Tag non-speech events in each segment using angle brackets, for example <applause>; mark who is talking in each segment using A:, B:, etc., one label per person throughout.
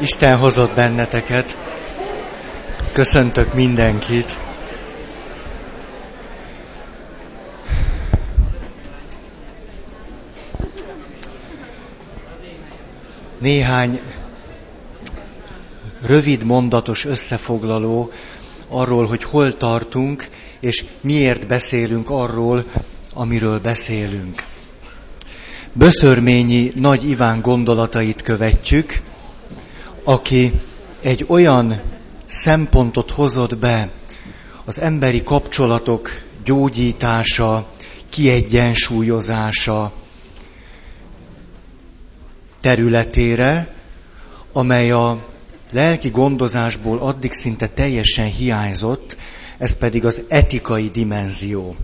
A: Isten hozott benneteket. Köszöntök mindenkit. Néhány rövid mondatos összefoglaló arról, hogy hol tartunk, és miért beszélünk arról, amiről beszélünk. Böszörményi Nagy Iván gondolatait követjük, aki egy olyan szempontot hozott be az emberi kapcsolatok gyógyítása, kiegyensúlyozása területére, amely a lelki gondozásból addig szinte teljesen hiányzott, ez pedig az etikai dimenzió.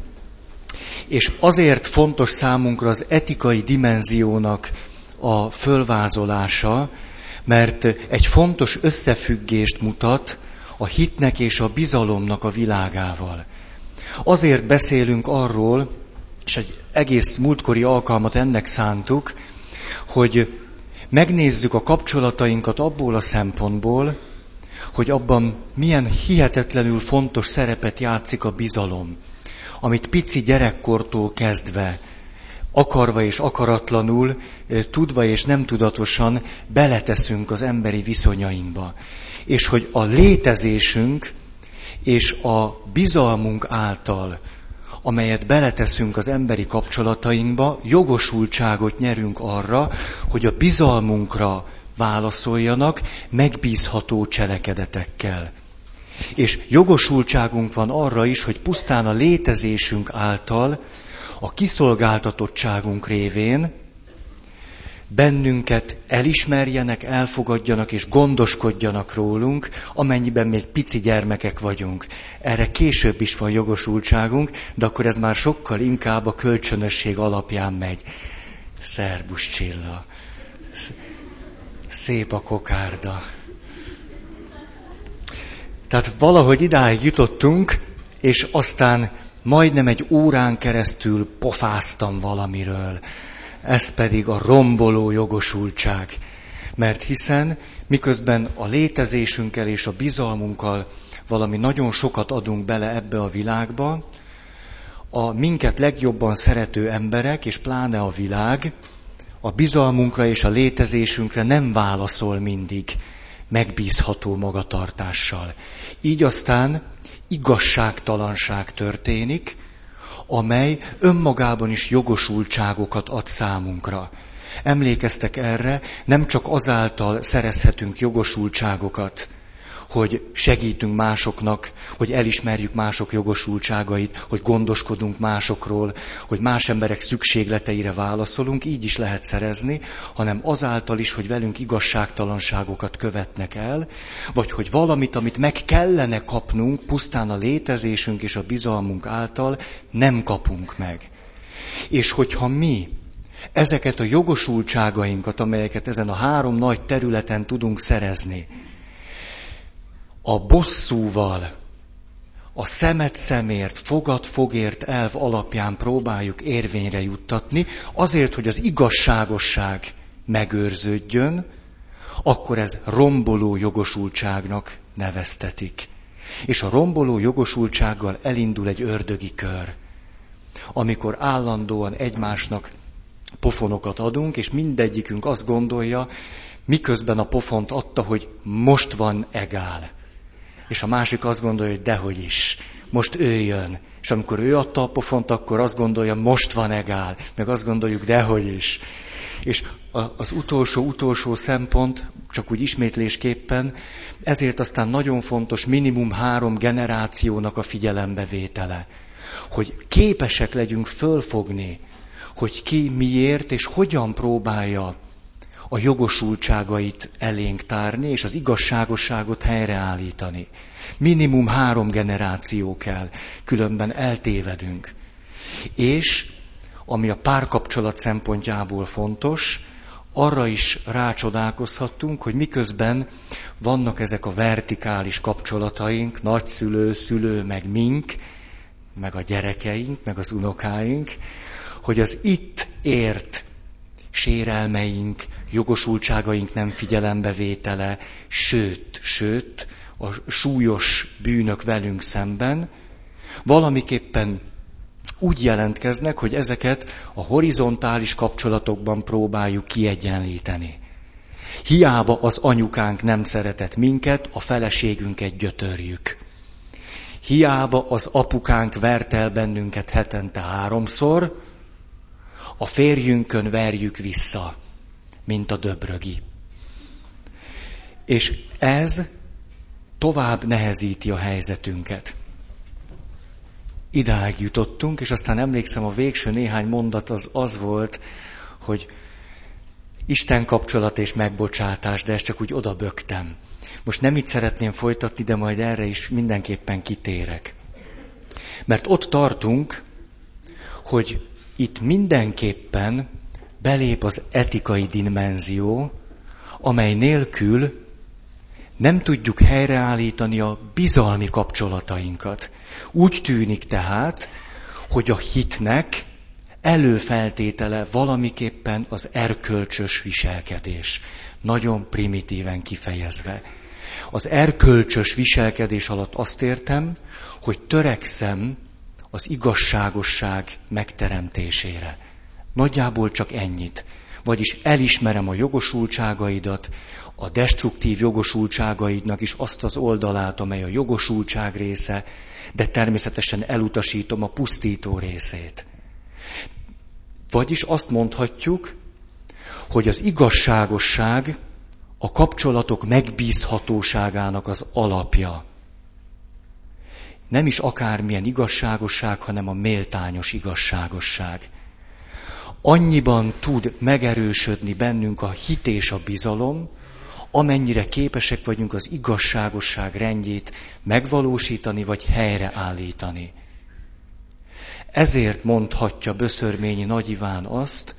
A: És azért fontos számunkra az etikai dimenziónak a fölvázolása, mert egy fontos összefüggést mutat a hitnek és a bizalomnak a világával. Azért beszélünk arról, és egy egész múltkori alkalmat ennek szántuk, hogy megnézzük a kapcsolatainkat abból a szempontból, hogy abban milyen hihetetlenül fontos szerepet játszik a bizalom, amit pici gyerekkortól kezdve akarva és akaratlanul, tudva és nem tudatosan beleteszünk az emberi viszonyainkba. És hogy a létezésünk és a bizalmunk által, amelyet beleteszünk az emberi kapcsolatainkba, jogosultságot nyerünk arra, hogy a bizalmunkra válaszoljanak megbízható cselekedetekkel. És jogosultságunk van arra is, hogy pusztán a létezésünk által a kiszolgáltatottságunk révén bennünket elismerjenek, elfogadjanak és gondoskodjanak rólunk, amennyiben még pici gyermekek vagyunk. Erre később is van jogosultságunk, de akkor ez már sokkal inkább a kölcsönösség alapján megy. Szerbus Csilla. Szép a kokárda. Tehát valahogy idáig jutottunk, és aztán majdnem egy órán keresztül pofáztam valamiről. Ez pedig a romboló jogosultság. Mert hiszen miközben a létezésünkkel és a bizalmunkkal valami nagyon sokat adunk bele ebbe a világba, a minket legjobban szerető emberek, és pláne a világ, a bizalmunkra és a létezésünkre nem válaszol mindig megbízható magatartással. Így aztán igazságtalanság történik, amely önmagában is jogosultságokat ad számunkra. Emlékeztek erre, nem csak azáltal szerezhetünk jogosultságokat, hogy segítünk másoknak, hogy elismerjük mások jogosultságait, hogy gondoskodunk másokról, hogy más emberek szükségleteire válaszolunk, így is lehet szerezni, hanem azáltal is, hogy velünk igazságtalanságokat követnek el, vagy hogy valamit, amit meg kellene kapnunk, pusztán a létezésünk és a bizalmunk által nem kapunk meg. És hogyha mi ezeket a jogosultságainkat, amelyeket ezen a három nagy területen tudunk szerezni, a bosszúval, a szemet szemért, fogad fogért elv alapján próbáljuk érvényre juttatni, azért, hogy az igazságosság megőrződjön, akkor ez romboló jogosultságnak neveztetik. És a romboló jogosultsággal elindul egy ördögi kör, amikor állandóan egymásnak pofonokat adunk, és mindegyikünk azt gondolja, miközben a pofont adta, hogy most van egál és a másik azt gondolja, hogy dehogy is, most ő jön. És amikor ő adta a pofont, akkor azt gondolja, most van egál, meg azt gondoljuk, dehogy is. És az utolsó, utolsó szempont, csak úgy ismétlésképpen, ezért aztán nagyon fontos minimum három generációnak a figyelembevétele. Hogy képesek legyünk fölfogni, hogy ki miért és hogyan próbálja a jogosultságait elénk tárni, és az igazságosságot helyreállítani. Minimum három generáció kell, különben eltévedünk. És, ami a párkapcsolat szempontjából fontos, arra is rácsodálkozhattunk, hogy miközben vannak ezek a vertikális kapcsolataink, nagyszülő, szülő, meg mink, meg a gyerekeink, meg az unokáink, hogy az itt ért sérelmeink, jogosultságaink nem figyelembevétele, sőt, sőt, a súlyos bűnök velünk szemben, valamiképpen úgy jelentkeznek, hogy ezeket a horizontális kapcsolatokban próbáljuk kiegyenlíteni. Hiába az anyukánk nem szeretett minket, a feleségünket gyötörjük. Hiába az apukánk vert el bennünket hetente háromszor, a férjünkön verjük vissza, mint a döbrögi. És ez tovább nehezíti a helyzetünket. Idáig jutottunk, és aztán emlékszem, a végső néhány mondat az az volt, hogy Isten kapcsolat és megbocsátás, de ezt csak úgy odabögtem. Most nem itt szeretném folytatni, de majd erre is mindenképpen kitérek. Mert ott tartunk, hogy itt mindenképpen belép az etikai dimenzió, amely nélkül nem tudjuk helyreállítani a bizalmi kapcsolatainkat. Úgy tűnik tehát, hogy a hitnek előfeltétele valamiképpen az erkölcsös viselkedés. Nagyon primitíven kifejezve. Az erkölcsös viselkedés alatt azt értem, hogy törekszem az igazságosság megteremtésére. Nagyjából csak ennyit. Vagyis elismerem a jogosultságaidat, a destruktív jogosultságaidnak is azt az oldalát, amely a jogosultság része, de természetesen elutasítom a pusztító részét. Vagyis azt mondhatjuk, hogy az igazságosság a kapcsolatok megbízhatóságának az alapja. Nem is akármilyen igazságosság, hanem a méltányos igazságosság. Annyiban tud megerősödni bennünk a hit és a bizalom, amennyire képesek vagyunk az igazságosság rendjét megvalósítani vagy helyreállítani. Ezért mondhatja Böszörményi Nagy Iván azt,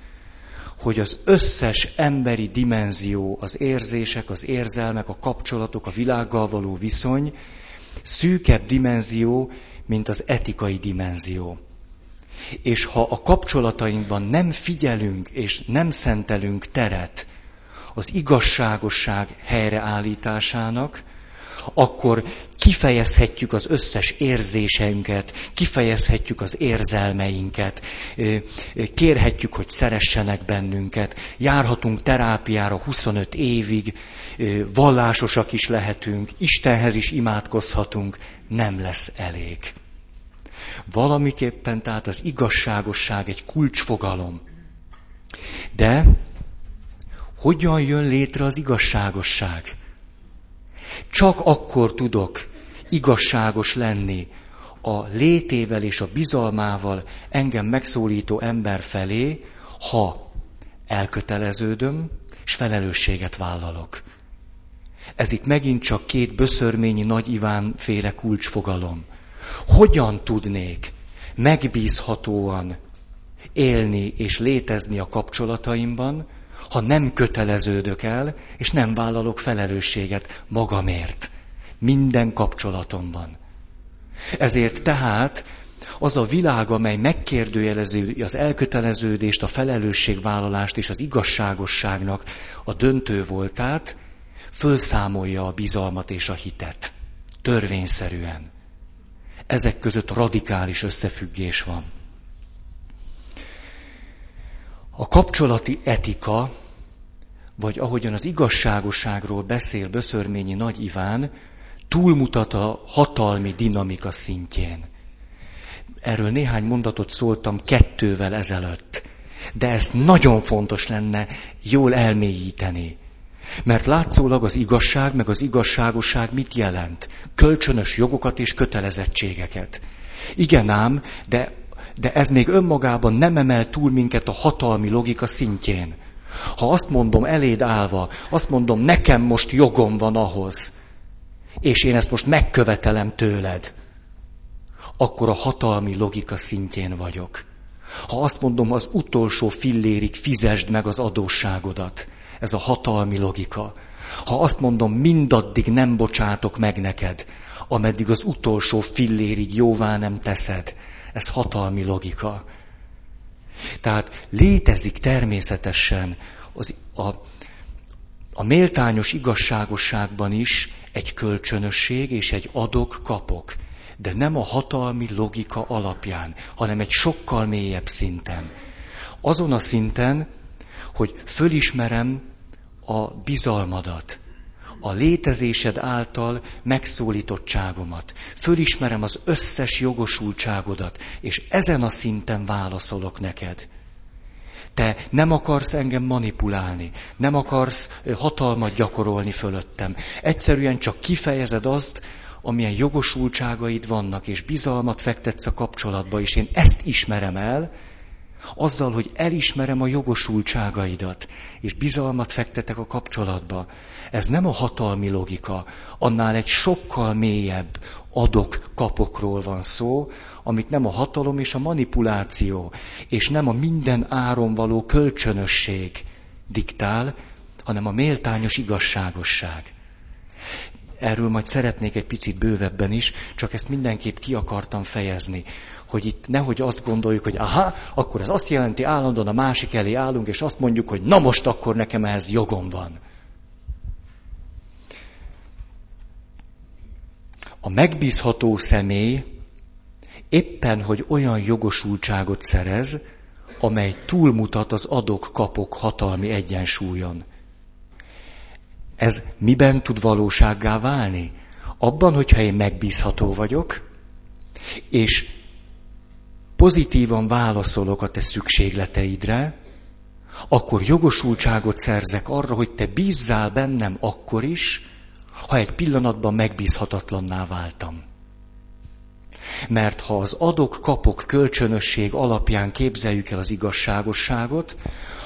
A: hogy az összes emberi dimenzió, az érzések, az érzelmek, a kapcsolatok, a világgal való viszony szűkebb dimenzió, mint az etikai dimenzió. És ha a kapcsolatainkban nem figyelünk és nem szentelünk teret az igazságosság helyreállításának, akkor kifejezhetjük az összes érzéseinket, kifejezhetjük az érzelmeinket, kérhetjük, hogy szeressenek bennünket, járhatunk terápiára 25 évig, vallásosak is lehetünk, Istenhez is imádkozhatunk, nem lesz elég. Valamiképpen tehát az igazságosság egy kulcsfogalom. De hogyan jön létre az igazságosság? Csak akkor tudok igazságos lenni a létével és a bizalmával engem megszólító ember felé, ha elköteleződöm, és felelősséget vállalok. Ez itt megint csak két böszörményi Nagy Iván féle kulcsfogalom. Hogyan tudnék megbízhatóan élni és létezni a kapcsolataimban, ha nem köteleződök el, és nem vállalok felelősséget magamért. Minden kapcsolatomban. Ezért tehát az a világ, amely megkérdőjelezi az elköteleződést, a felelősségvállalást és az igazságosságnak a döntő voltát, fölszámolja a bizalmat és a hitet. Törvényszerűen. Ezek között radikális összefüggés van. A kapcsolati etika vagy ahogyan az igazságosságról beszél Böszörményi Nagy Iván, túlmutat a hatalmi dinamika szintjén. Erről néhány mondatot szóltam kettővel ezelőtt, de ezt nagyon fontos lenne jól elmélyíteni. Mert látszólag az igazság meg az igazságosság mit jelent? Kölcsönös jogokat és kötelezettségeket. Igen ám, de, de ez még önmagában nem emel túl minket a hatalmi logika szintjén. Ha azt mondom eléd állva, azt mondom, nekem most jogom van ahhoz, és én ezt most megkövetelem tőled, akkor a hatalmi logika szintjén vagyok. Ha azt mondom, az utolsó fillérig fizesd meg az adósságodat, ez a hatalmi logika. Ha azt mondom, mindaddig nem bocsátok meg neked, ameddig az utolsó fillérig jóvá nem teszed, ez hatalmi logika. Tehát létezik természetesen az, a, a méltányos igazságosságban is egy kölcsönösség és egy adok-kapok, de nem a hatalmi logika alapján, hanem egy sokkal mélyebb szinten. Azon a szinten, hogy fölismerem a bizalmadat, a létezésed által megszólítottságomat. Fölismerem az összes jogosultságodat, és ezen a szinten válaszolok neked. Te nem akarsz engem manipulálni, nem akarsz hatalmat gyakorolni fölöttem. Egyszerűen csak kifejezed azt, amilyen jogosultságaid vannak, és bizalmat fektetsz a kapcsolatba, és én ezt ismerem el, azzal, hogy elismerem a jogosultságaidat, és bizalmat fektetek a kapcsolatba. Ez nem a hatalmi logika, annál egy sokkal mélyebb adok-kapokról van szó, amit nem a hatalom és a manipuláció, és nem a minden áron való kölcsönösség diktál, hanem a méltányos igazságosság. Erről majd szeretnék egy picit bővebben is, csak ezt mindenképp ki akartam fejezni, hogy itt nehogy azt gondoljuk, hogy aha, akkor ez azt jelenti, állandóan a másik elé állunk, és azt mondjuk, hogy na most akkor nekem ehhez jogom van. A megbízható személy éppen, hogy olyan jogosultságot szerez, amely túlmutat az adok-kapok hatalmi egyensúlyon. Ez miben tud valósággá válni? Abban, hogyha én megbízható vagyok, és pozitívan válaszolok a te szükségleteidre, akkor jogosultságot szerzek arra, hogy te bízzál bennem akkor is, ha egy pillanatban megbízhatatlanná váltam. Mert ha az adok-kapok kölcsönösség alapján képzeljük el az igazságosságot,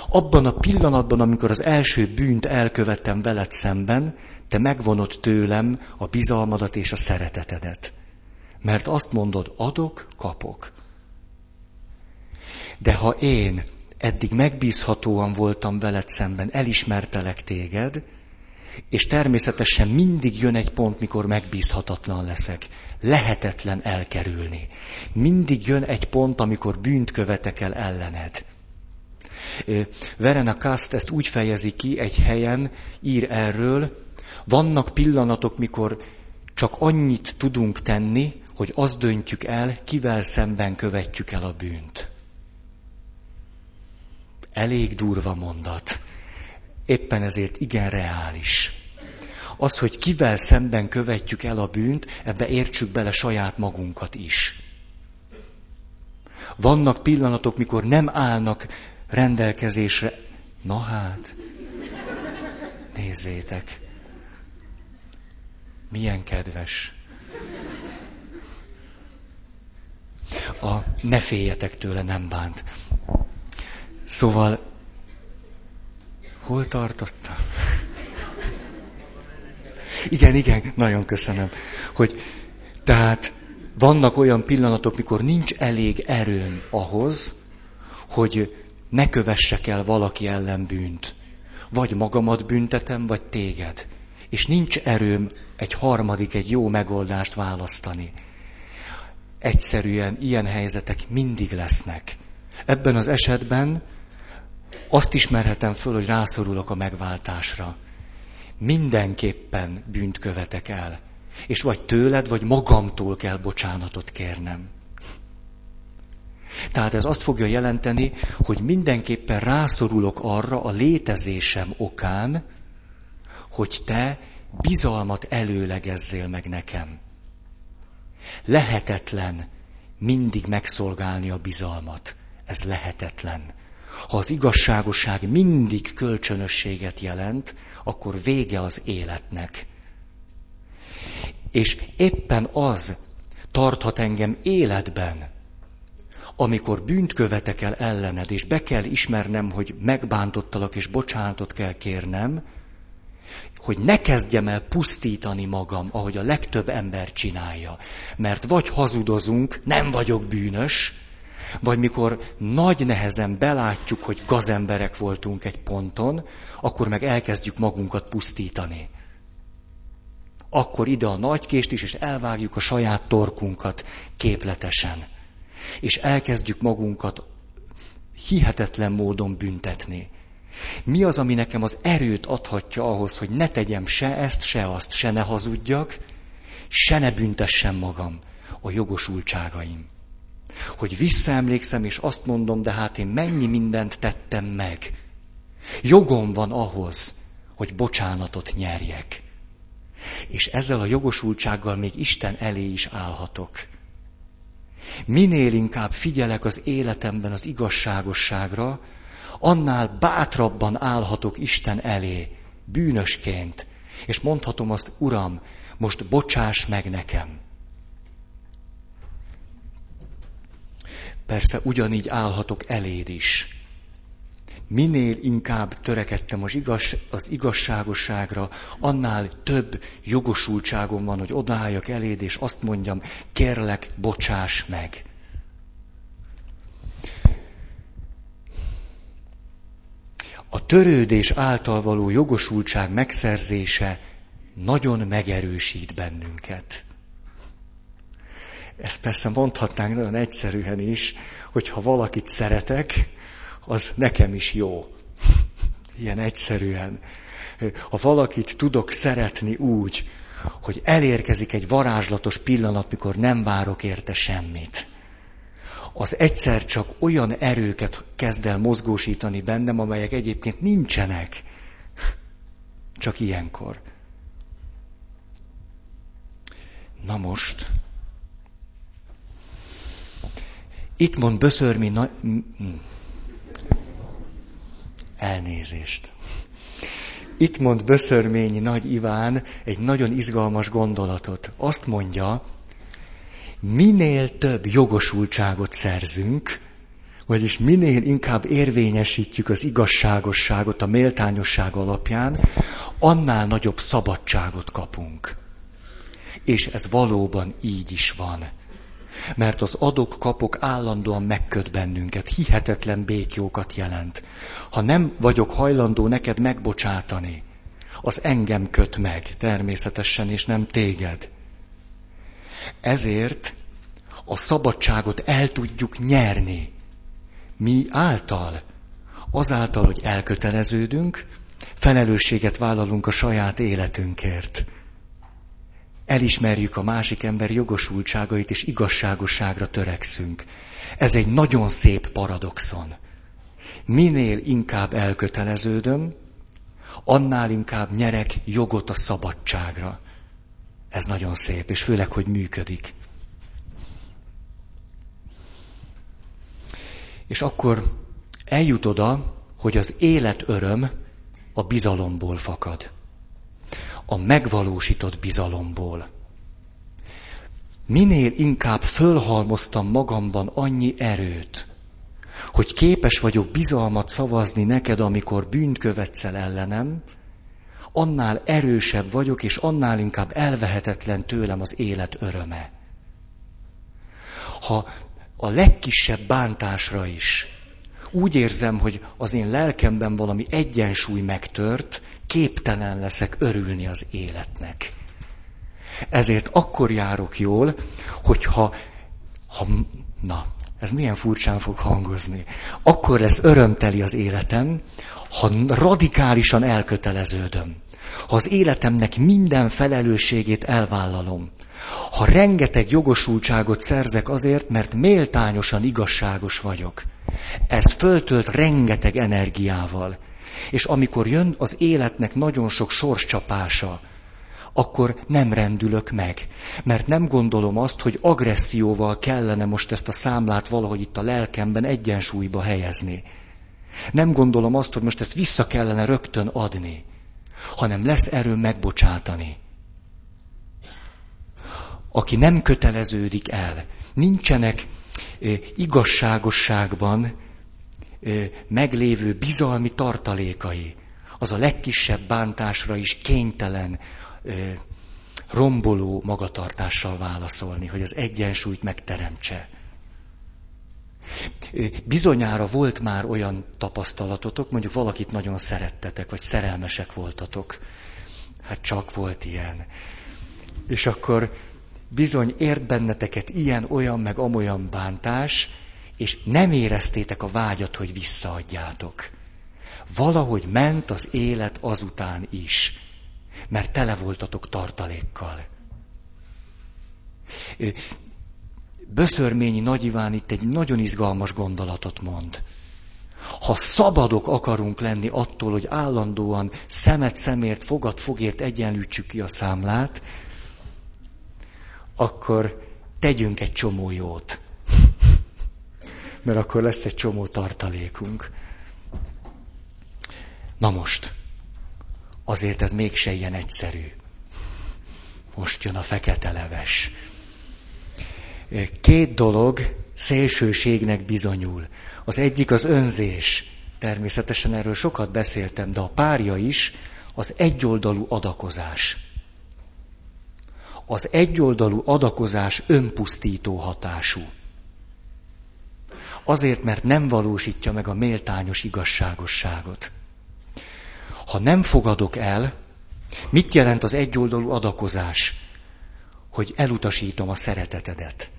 A: abban a pillanatban, amikor az első bűnt elkövettem veled szemben, te megvonod tőlem a bizalmadat és a szeretetedet. Mert azt mondod, adok, kapok. De ha én eddig megbízhatóan voltam veled szemben, elismertelek téged, és természetesen mindig jön egy pont, mikor megbízhatatlan leszek. Lehetetlen elkerülni. Mindig jön egy pont, amikor bűnt követek el ellened. Verena Kast ezt úgy fejezi ki egy helyen, ír erről, vannak pillanatok, mikor csak annyit tudunk tenni, hogy azt döntjük el, kivel szemben követjük el a bűnt. Elég durva mondat. Éppen ezért igen reális. Az, hogy kivel szemben követjük el a bűnt, ebbe értsük bele saját magunkat is. Vannak pillanatok, mikor nem állnak rendelkezésre. Na hát, nézzétek, milyen kedves. A ne féljetek tőle, nem bánt. Szóval, hol tartottam? Igen, igen, nagyon köszönöm. Hogy tehát vannak olyan pillanatok, mikor nincs elég erőm ahhoz, hogy ne kövessek el valaki ellen bűnt. Vagy magamat büntetem, vagy téged. És nincs erőm egy harmadik, egy jó megoldást választani. Egyszerűen ilyen helyzetek mindig lesznek. Ebben az esetben azt ismerhetem föl, hogy rászorulok a megváltásra. Mindenképpen bűnt követek el. És vagy tőled, vagy magamtól kell bocsánatot kérnem. Tehát ez azt fogja jelenteni, hogy mindenképpen rászorulok arra a létezésem okán, hogy te bizalmat előlegezzél meg nekem. Lehetetlen mindig megszolgálni a bizalmat. Ez lehetetlen. Ha az igazságosság mindig kölcsönösséget jelent, akkor vége az életnek. És éppen az tarthat engem életben, amikor bűnt követek el ellened, és be kell ismernem, hogy megbántottalak, és bocsánatot kell kérnem, hogy ne kezdjem el pusztítani magam, ahogy a legtöbb ember csinálja. Mert vagy hazudozunk, nem vagyok bűnös, vagy mikor nagy nehezen belátjuk, hogy gazemberek voltunk egy ponton, akkor meg elkezdjük magunkat pusztítani. Akkor ide a nagy kést is, és elvágjuk a saját torkunkat képletesen és elkezdjük magunkat hihetetlen módon büntetni. Mi az, ami nekem az erőt adhatja ahhoz, hogy ne tegyem se ezt, se azt, se ne hazudjak, se ne büntessem magam a jogosultságaim. Hogy visszaemlékszem, és azt mondom, de hát én mennyi mindent tettem meg. Jogom van ahhoz, hogy bocsánatot nyerjek. És ezzel a jogosultsággal még Isten elé is állhatok. Minél inkább figyelek az életemben az igazságosságra, annál bátrabban állhatok Isten elé, bűnösként, és mondhatom azt, Uram, most bocsáss meg nekem. Persze ugyanígy állhatok eléd is. Minél inkább törekedtem az, igaz, az igazságosságra, annál több jogosultságom van, hogy odaálljak eléd, és azt mondjam, kérlek, bocsáss meg. A törődés által való jogosultság megszerzése nagyon megerősít bennünket. Ezt persze mondhatnánk nagyon egyszerűen is, hogy ha valakit szeretek, az nekem is jó. <laughs> Ilyen egyszerűen. Ha valakit tudok szeretni úgy, hogy elérkezik egy varázslatos pillanat, mikor nem várok érte semmit. Az egyszer csak olyan erőket kezd el mozgósítani bennem, amelyek egyébként nincsenek. Csak ilyenkor. Na most, itt mond Böszörmi na... elnézést. Itt mond Böszörményi Nagy Iván egy nagyon izgalmas gondolatot. Azt mondja, minél több jogosultságot szerzünk, vagyis minél inkább érvényesítjük az igazságosságot a méltányosság alapján, annál nagyobb szabadságot kapunk. És ez valóban így is van. Mert az adok-kapok állandóan megköt bennünket, hihetetlen békjókat jelent. Ha nem vagyok hajlandó neked megbocsátani, az engem köt meg természetesen, és nem téged. Ezért a szabadságot el tudjuk nyerni. Mi által? Azáltal, hogy elköteleződünk, felelősséget vállalunk a saját életünkért elismerjük a másik ember jogosultságait és igazságosságra törekszünk. Ez egy nagyon szép paradoxon. Minél inkább elköteleződöm, annál inkább nyerek jogot a szabadságra. Ez nagyon szép, és főleg, hogy működik. És akkor eljut oda, hogy az élet öröm a bizalomból fakad a megvalósított bizalomból. Minél inkább fölhalmoztam magamban annyi erőt, hogy képes vagyok bizalmat szavazni neked, amikor bűnt követsz el ellenem, annál erősebb vagyok, és annál inkább elvehetetlen tőlem az élet öröme. Ha a legkisebb bántásra is úgy érzem, hogy az én lelkemben valami egyensúly megtört, képtelen leszek örülni az életnek. Ezért akkor járok jól, hogyha, ha, na, ez milyen furcsán fog hangozni. Akkor lesz örömteli az életem, ha radikálisan elköteleződöm. Ha az életemnek minden felelősségét elvállalom. Ha rengeteg jogosultságot szerzek azért, mert méltányosan igazságos vagyok. Ez föltölt rengeteg energiával. És amikor jön az életnek nagyon sok sorscsapása, akkor nem rendülök meg. Mert nem gondolom azt, hogy agresszióval kellene most ezt a számlát valahogy itt a lelkemben egyensúlyba helyezni. Nem gondolom azt, hogy most ezt vissza kellene rögtön adni, hanem lesz erőm megbocsátani. Aki nem köteleződik el, nincsenek igazságosságban meglévő bizalmi tartalékai, az a legkisebb bántásra is kénytelen, romboló magatartással válaszolni, hogy az egyensúlyt megteremtse. Bizonyára volt már olyan tapasztalatotok, mondjuk valakit nagyon szerettetek, vagy szerelmesek voltatok. Hát csak volt ilyen. És akkor bizony ért benneteket ilyen, olyan, meg amolyan bántás, és nem éreztétek a vágyat, hogy visszaadjátok. Valahogy ment az élet azután is, mert tele voltatok tartalékkal. Böszörményi Nagy Iván itt egy nagyon izgalmas gondolatot mond. Ha szabadok akarunk lenni attól, hogy állandóan szemet szemért, fogad fogért egyenlítsük ki a számlát, akkor tegyünk egy csomó jót. Mert akkor lesz egy csomó tartalékunk. Na most, azért ez mégse ilyen egyszerű. Most jön a fekete leves. Két dolog szélsőségnek bizonyul. Az egyik az önzés. Természetesen erről sokat beszéltem, de a párja is az egyoldalú adakozás. Az egyoldalú adakozás önpusztító hatású. Azért, mert nem valósítja meg a méltányos igazságosságot. Ha nem fogadok el, mit jelent az egyoldalú adakozás? Hogy elutasítom a szeretetedet.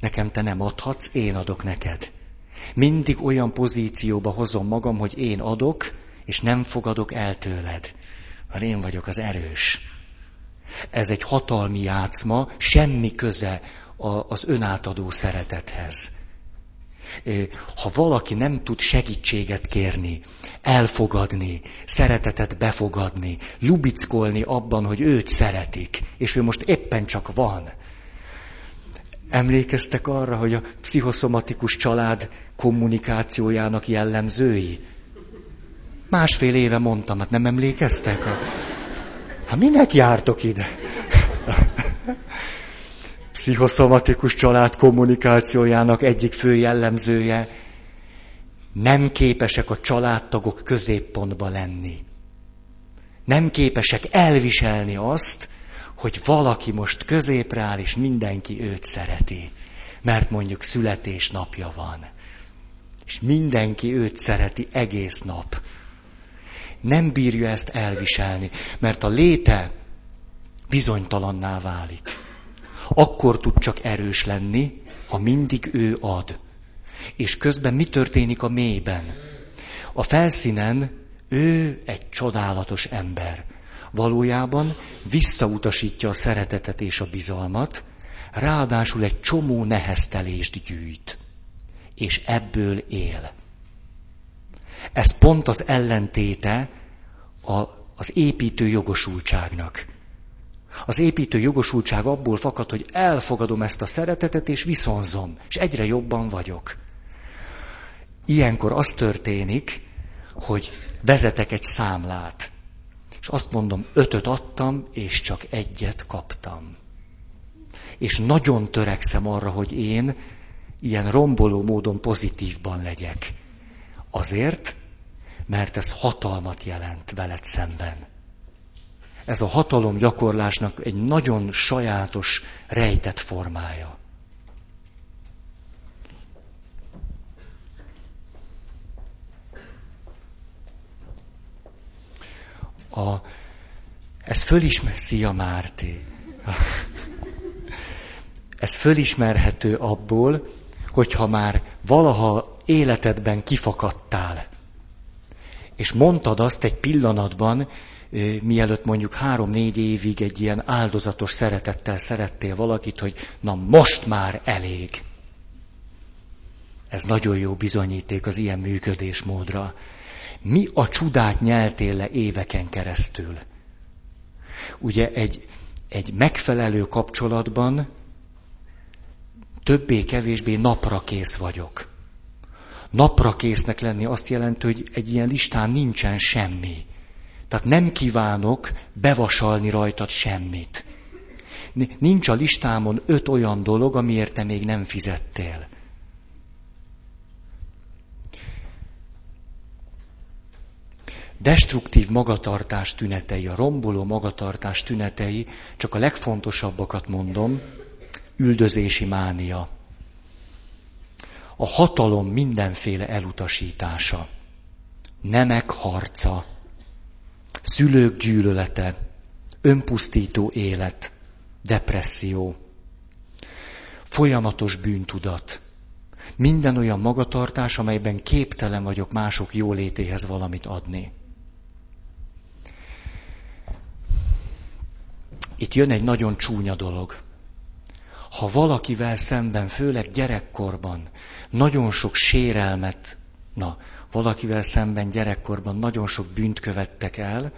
A: Nekem te nem adhatsz, én adok neked. Mindig olyan pozícióba hozom magam, hogy én adok, és nem fogadok el tőled. Mert én vagyok az erős. Ez egy hatalmi játszma, semmi köze az önátadó szeretethez. Ha valaki nem tud segítséget kérni, elfogadni, szeretetet befogadni, lubickolni abban, hogy őt szeretik, és ő most éppen csak van, Emlékeztek arra, hogy a pszichoszomatikus család kommunikációjának jellemzői? Másfél éve mondtam, hát nem emlékeztek? Hát minek jártok ide? Pszichoszomatikus család kommunikációjának egyik fő jellemzője, nem képesek a családtagok középpontba lenni. Nem képesek elviselni azt, hogy valaki most középre áll, és mindenki őt szereti, mert mondjuk születésnapja van. És mindenki őt szereti egész nap. Nem bírja ezt elviselni, mert a léte bizonytalanná válik. Akkor tud csak erős lenni, ha mindig ő ad. És közben mi történik a mélyben? A felszínen ő egy csodálatos ember valójában visszautasítja a szeretetet és a bizalmat, ráadásul egy csomó neheztelést gyűjt, és ebből él. Ez pont az ellentéte a, az építő jogosultságnak. Az építő jogosultság abból fakad, hogy elfogadom ezt a szeretetet, és viszonzom, és egyre jobban vagyok. Ilyenkor az történik, hogy vezetek egy számlát és azt mondom, ötöt adtam, és csak egyet kaptam. És nagyon törekszem arra, hogy én ilyen romboló módon pozitívban legyek. Azért, mert ez hatalmat jelent veled szemben. Ez a hatalom gyakorlásnak egy nagyon sajátos, rejtett formája. a, ez fölismer, szia Márté. <laughs> Ez fölismerhető abból, hogyha már valaha életedben kifakadtál, és mondtad azt egy pillanatban, mielőtt mondjuk három-négy évig egy ilyen áldozatos szeretettel szerettél valakit, hogy na most már elég. Ez nagyon jó bizonyíték az ilyen működésmódra mi a csodát nyeltél le éveken keresztül. Ugye egy, egy megfelelő kapcsolatban többé-kevésbé napra kész vagyok. Napra késznek lenni azt jelenti, hogy egy ilyen listán nincsen semmi. Tehát nem kívánok bevasalni rajtad semmit. Nincs a listámon öt olyan dolog, amiért te még nem fizettél. destruktív magatartás tünetei, a romboló magatartás tünetei, csak a legfontosabbakat mondom, üldözési mánia. A hatalom mindenféle elutasítása, nemek harca, szülők gyűlölete, önpusztító élet, depresszió, folyamatos bűntudat. minden olyan magatartás, amelyben képtelen vagyok mások jólétéhez valamit adni. Itt jön egy nagyon csúnya dolog. Ha valakivel szemben, főleg gyerekkorban, nagyon sok sérelmet, na, valakivel szemben gyerekkorban nagyon sok bűnt követtek el,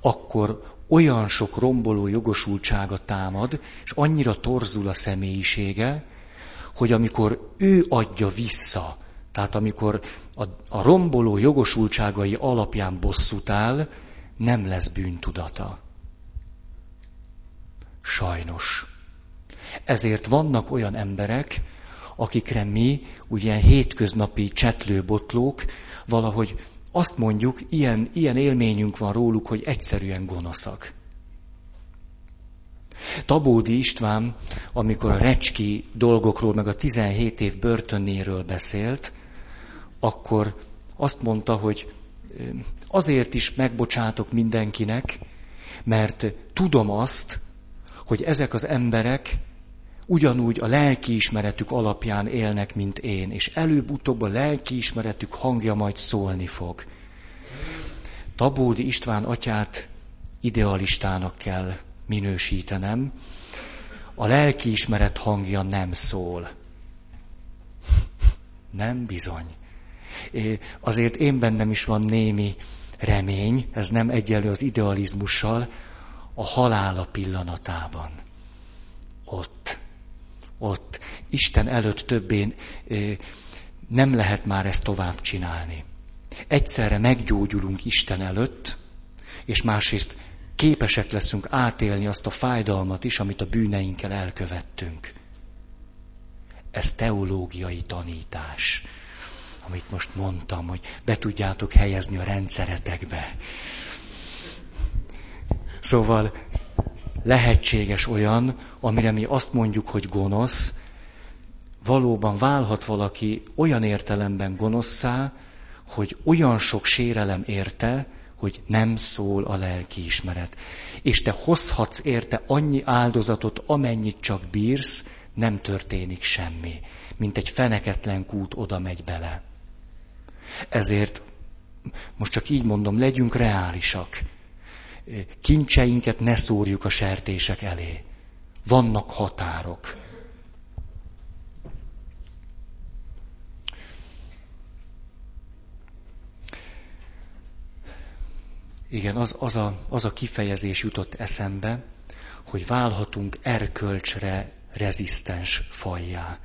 A: akkor olyan sok romboló jogosultsága támad, és annyira torzul a személyisége, hogy amikor ő adja vissza, tehát amikor a, a romboló jogosultságai alapján bosszút áll, nem lesz bűntudata. Sajnos. Ezért vannak olyan emberek, akikre mi, ugye hétköznapi csetlőbotlók, valahogy azt mondjuk, ilyen, ilyen élményünk van róluk, hogy egyszerűen gonoszak. Tabódi István, amikor a recski dolgokról, meg a 17 év börtönnéről beszélt, akkor azt mondta, hogy azért is megbocsátok mindenkinek, mert tudom azt, hogy ezek az emberek ugyanúgy a lelkiismeretük alapján élnek, mint én, és előbb-utóbb a lelkiismeretük hangja majd szólni fog. Tabódi István atyát idealistának kell minősítenem. A lelkiismeret hangja nem szól. Nem bizony. Azért én bennem is van némi remény, ez nem egyenlő az idealizmussal, a halála pillanatában. Ott ott Isten előtt többé nem lehet már ezt tovább csinálni. Egyszerre meggyógyulunk Isten előtt, és másrészt képesek leszünk átélni azt a fájdalmat is, amit a bűneinkkel elkövettünk. Ez teológiai tanítás, amit most mondtam, hogy be tudjátok helyezni a rendszeretekbe. Szóval lehetséges olyan, amire mi azt mondjuk, hogy gonosz, valóban válhat valaki olyan értelemben gonoszszá, hogy olyan sok sérelem érte, hogy nem szól a lelki ismeret. És te hozhatsz érte annyi áldozatot, amennyit csak bírsz, nem történik semmi. Mint egy feneketlen kút oda megy bele. Ezért, most csak így mondom, legyünk reálisak kincseinket ne szórjuk a sertések elé. Vannak határok. Igen, az, az, a, az a kifejezés jutott eszembe, hogy válhatunk erkölcsre rezisztens fajjá.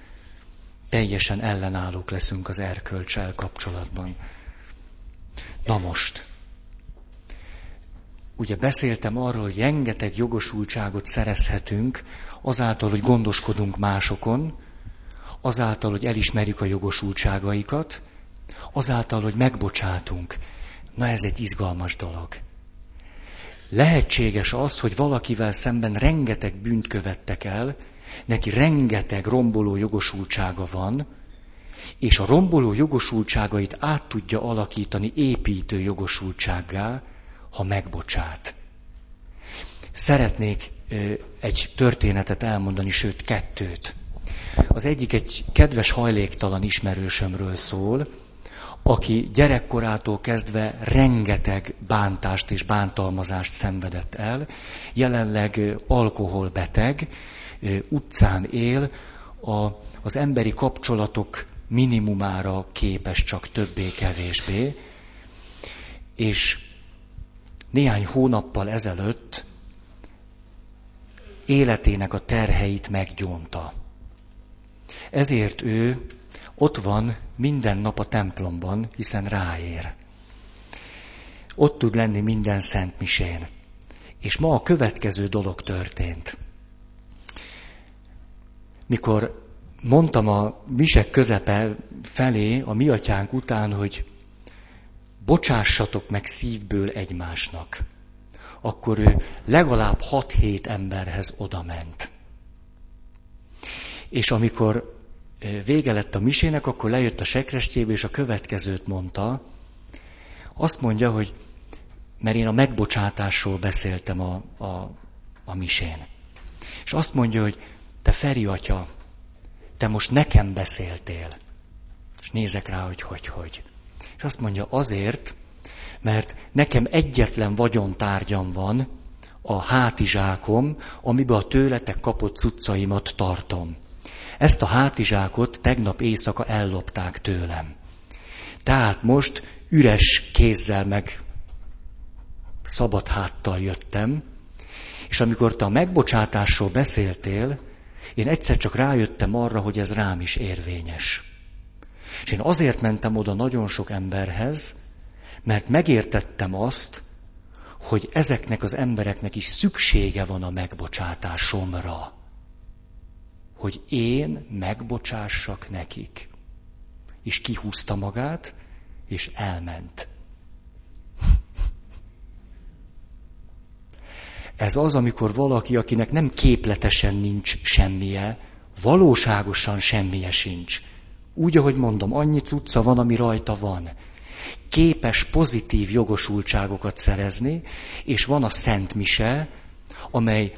A: Teljesen ellenállók leszünk az erkölcsel kapcsolatban. Na most, ugye beszéltem arról, hogy rengeteg jogosultságot szerezhetünk azáltal, hogy gondoskodunk másokon, azáltal, hogy elismerjük a jogosultságaikat, azáltal, hogy megbocsátunk. Na ez egy izgalmas dolog. Lehetséges az, hogy valakivel szemben rengeteg bűnt követtek el, neki rengeteg romboló jogosultsága van, és a romboló jogosultságait át tudja alakítani építő jogosultsággá, ha megbocsát. Szeretnék egy történetet elmondani, sőt kettőt. Az egyik egy kedves hajléktalan ismerősömről szól, aki gyerekkorától kezdve rengeteg bántást és bántalmazást szenvedett el, jelenleg alkoholbeteg, utcán él, a, az emberi kapcsolatok minimumára képes csak többé-kevésbé, és néhány hónappal ezelőtt életének a terheit meggyónta. Ezért ő ott van minden nap a templomban, hiszen ráér. Ott tud lenni minden szent misén. És ma a következő dolog történt. Mikor mondtam a misek közepe felé, a mi atyánk után, hogy bocsássatok meg szívből egymásnak, akkor ő legalább 6-7 emberhez odament. És amikor vége lett a misének, akkor lejött a sekrestjébe, és a következőt mondta. Azt mondja, hogy mert én a megbocsátásról beszéltem a, a, a misén. És azt mondja, hogy te Feri atya, te most nekem beszéltél. És nézek rá, hogy hogy, hogy. És azt mondja, azért, mert nekem egyetlen vagyontárgyam van, a hátizsákom, amiben a tőletek kapott cuccaimat tartom. Ezt a hátizsákot tegnap éjszaka ellopták tőlem. Tehát most üres kézzel meg szabad háttal jöttem, és amikor te a megbocsátásról beszéltél, én egyszer csak rájöttem arra, hogy ez rám is érvényes. És én azért mentem oda nagyon sok emberhez, mert megértettem azt, hogy ezeknek az embereknek is szüksége van a megbocsátásomra. Hogy én megbocsássak nekik. És kihúzta magát, és elment. Ez az, amikor valaki, akinek nem képletesen nincs semmije, valóságosan semmije sincs. Úgy, ahogy mondom, annyi cucca van, ami rajta van. Képes pozitív jogosultságokat szerezni, és van a Szent Mise, amely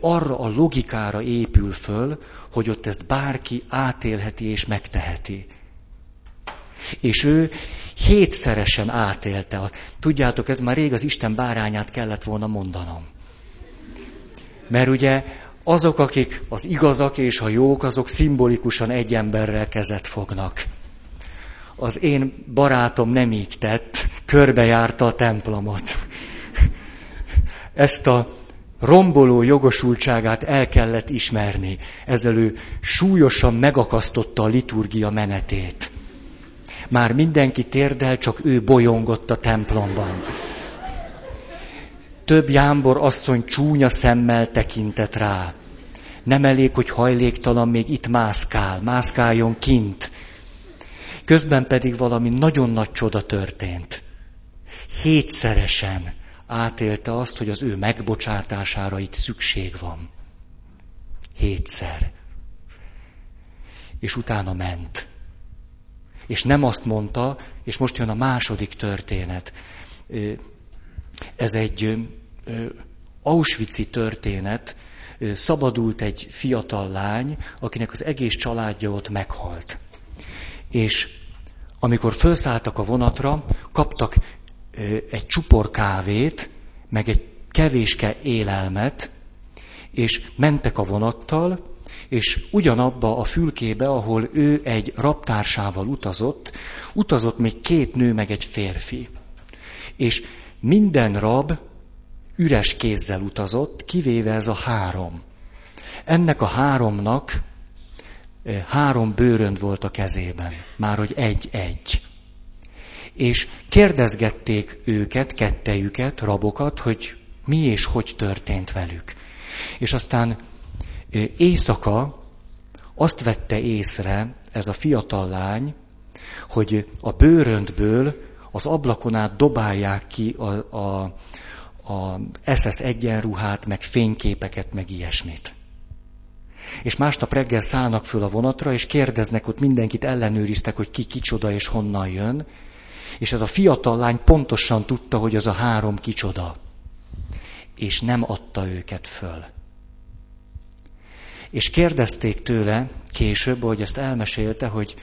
A: arra a logikára épül föl, hogy ott ezt bárki átélheti és megteheti. És ő hétszeresen átélte. Tudjátok, ez már rég az Isten bárányát kellett volna mondanom. Mert ugye azok, akik az igazak és a jók, azok szimbolikusan egy emberrel kezet fognak. Az én barátom nem így tett, körbejárta a templomot. Ezt a romboló jogosultságát el kellett ismerni. Ezzel ő súlyosan megakasztotta a liturgia menetét. Már mindenki térdel, csak ő bolyongott a templomban. Több jámbor asszony csúnya szemmel tekintett rá. Nem elég, hogy hajléktalan, még itt mászkál, mászkáljon kint. Közben pedig valami nagyon nagy csoda történt. Hétszeresen átélte azt, hogy az ő megbocsátására itt szükség van. Hétszer. És utána ment. És nem azt mondta, és most jön a második történet. Ez egy Auschwitz-i történet, szabadult egy fiatal lány, akinek az egész családja ott meghalt. És amikor felszálltak a vonatra, kaptak egy csupor kávét, meg egy kevéske élelmet, és mentek a vonattal, és ugyanabba a fülkébe, ahol ő egy raptársával utazott, utazott még két nő, meg egy férfi. És minden rab üres kézzel utazott, kivéve ez a három. Ennek a háromnak eh, három bőrönd volt a kezében, már hogy egy-egy. És kérdezgették őket, kettejüket, rabokat, hogy mi és hogy történt velük. És aztán eh, éjszaka azt vette észre ez a fiatal lány, hogy a bőröndből az ablakon át dobálják ki a, a, a SS egyenruhát, meg fényképeket, meg ilyesmit. És másnap reggel szállnak föl a vonatra, és kérdeznek, ott mindenkit ellenőriztek, hogy ki kicsoda és honnan jön. És ez a fiatal lány pontosan tudta, hogy az a három kicsoda. És nem adta őket föl. És kérdezték tőle később, hogy ezt elmesélte, hogy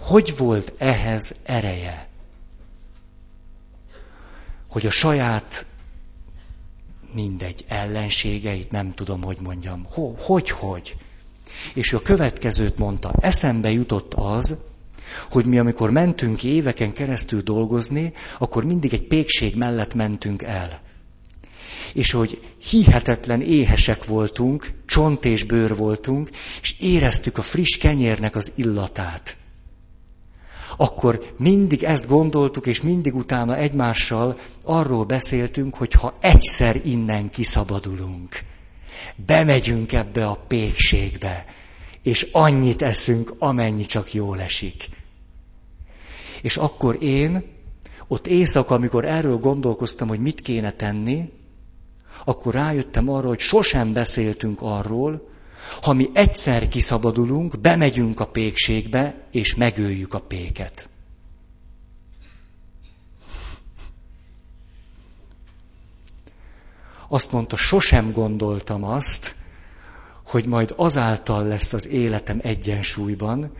A: hogy volt ehhez ereje hogy a saját mindegy ellenségeit, nem tudom, hogy mondjam, Ho, hogy, hogy. És a következőt mondta, eszembe jutott az, hogy mi amikor mentünk éveken keresztül dolgozni, akkor mindig egy pékség mellett mentünk el. És hogy hihetetlen éhesek voltunk, csont és bőr voltunk, és éreztük a friss kenyérnek az illatát akkor mindig ezt gondoltuk, és mindig utána egymással arról beszéltünk, hogy ha egyszer innen kiszabadulunk, bemegyünk ebbe a pékségbe, és annyit eszünk, amennyi csak jól esik. És akkor én, ott éjszaka, amikor erről gondolkoztam, hogy mit kéne tenni, akkor rájöttem arra, hogy sosem beszéltünk arról, ha mi egyszer kiszabadulunk, bemegyünk a pékségbe, és megöljük a péket. Azt mondta, sosem gondoltam azt, hogy majd azáltal lesz az életem egyensúlyban,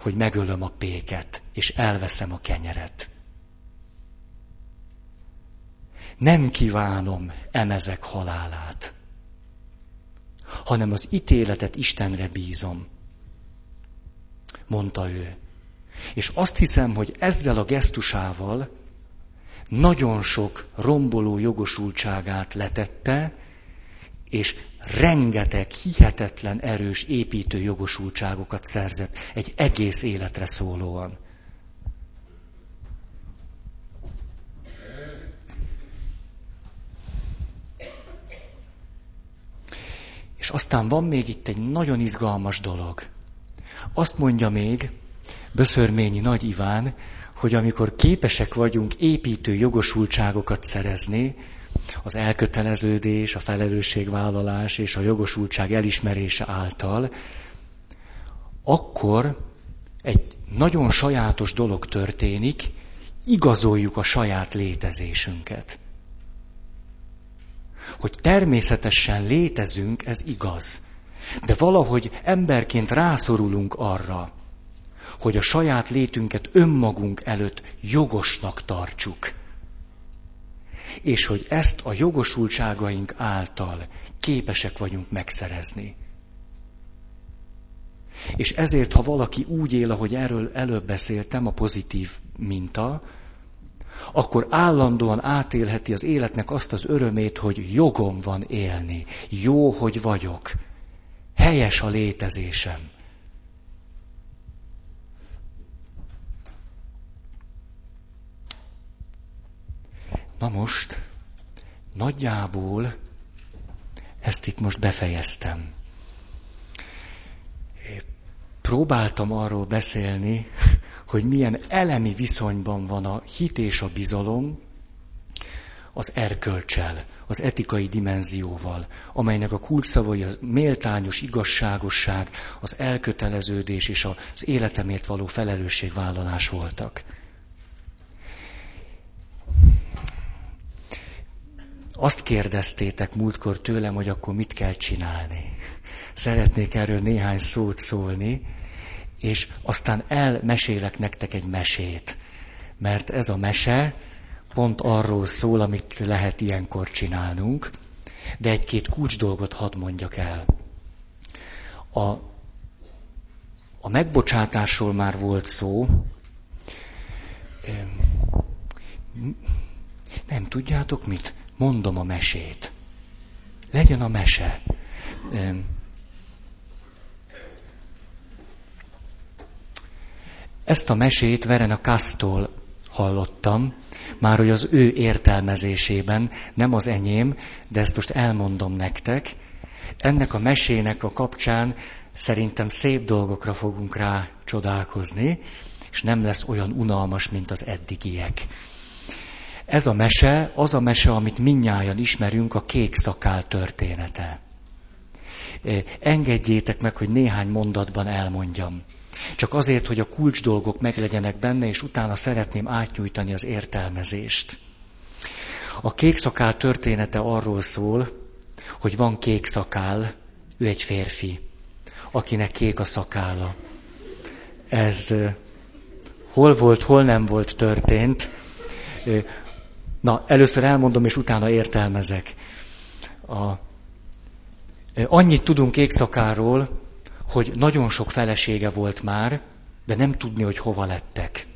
A: hogy megölöm a péket, és elveszem a kenyeret. Nem kívánom emezek halálát, hanem az ítéletet Istenre bízom, mondta ő. És azt hiszem, hogy ezzel a gesztusával nagyon sok romboló jogosultságát letette, és rengeteg hihetetlen erős építő jogosultságokat szerzett egy egész életre szólóan. Aztán van még itt egy nagyon izgalmas dolog. Azt mondja még Böszörményi Nagy Iván, hogy amikor képesek vagyunk építő jogosultságokat szerezni, az elköteleződés, a felelősségvállalás és a jogosultság elismerése által, akkor egy nagyon sajátos dolog történik, igazoljuk a saját létezésünket. Hogy természetesen létezünk, ez igaz. De valahogy emberként rászorulunk arra, hogy a saját létünket önmagunk előtt jogosnak tartsuk és hogy ezt a jogosultságaink által képesek vagyunk megszerezni. És ezért, ha valaki úgy él, ahogy erről előbb beszéltem, a pozitív minta, akkor állandóan átélheti az életnek azt az örömét, hogy jogom van élni, jó, hogy vagyok, helyes a létezésem. Na most, nagyjából ezt itt most befejeztem. Próbáltam arról beszélni, hogy milyen elemi viszonyban van a hit és a bizalom az erkölcsel, az etikai dimenzióval, amelynek a kulcsszavai a méltányos igazságosság, az elköteleződés és az életemért való felelősségvállalás voltak. Azt kérdeztétek múltkor tőlem, hogy akkor mit kell csinálni. Szeretnék erről néhány szót szólni, és aztán elmesélek nektek egy mesét. Mert ez a mese pont arról szól, amit lehet ilyenkor csinálnunk, de egy-két kulcs dolgot hadd mondjak el. A, a megbocsátásról már volt szó. Nem tudjátok mit? mondom a mesét. Legyen a mese. Ezt a mesét Veren a Kasztól hallottam, már hogy az ő értelmezésében, nem az enyém, de ezt most elmondom nektek. Ennek a mesének a kapcsán szerintem szép dolgokra fogunk rá csodálkozni, és nem lesz olyan unalmas, mint az eddigiek. Ez a mese, az a mese, amit minnyáján ismerünk, a kék szakál története. Engedjétek meg, hogy néhány mondatban elmondjam. Csak azért, hogy a kulcs dolgok meglegyenek benne, és utána szeretném átnyújtani az értelmezést. A kék szakál története arról szól, hogy van kék szakál, ő egy férfi, akinek kék a szakála. Ez hol volt, hol nem volt történt. Na, először elmondom, és utána értelmezek. A, annyit tudunk égszakáról, hogy nagyon sok felesége volt már, de nem tudni, hogy hova lettek.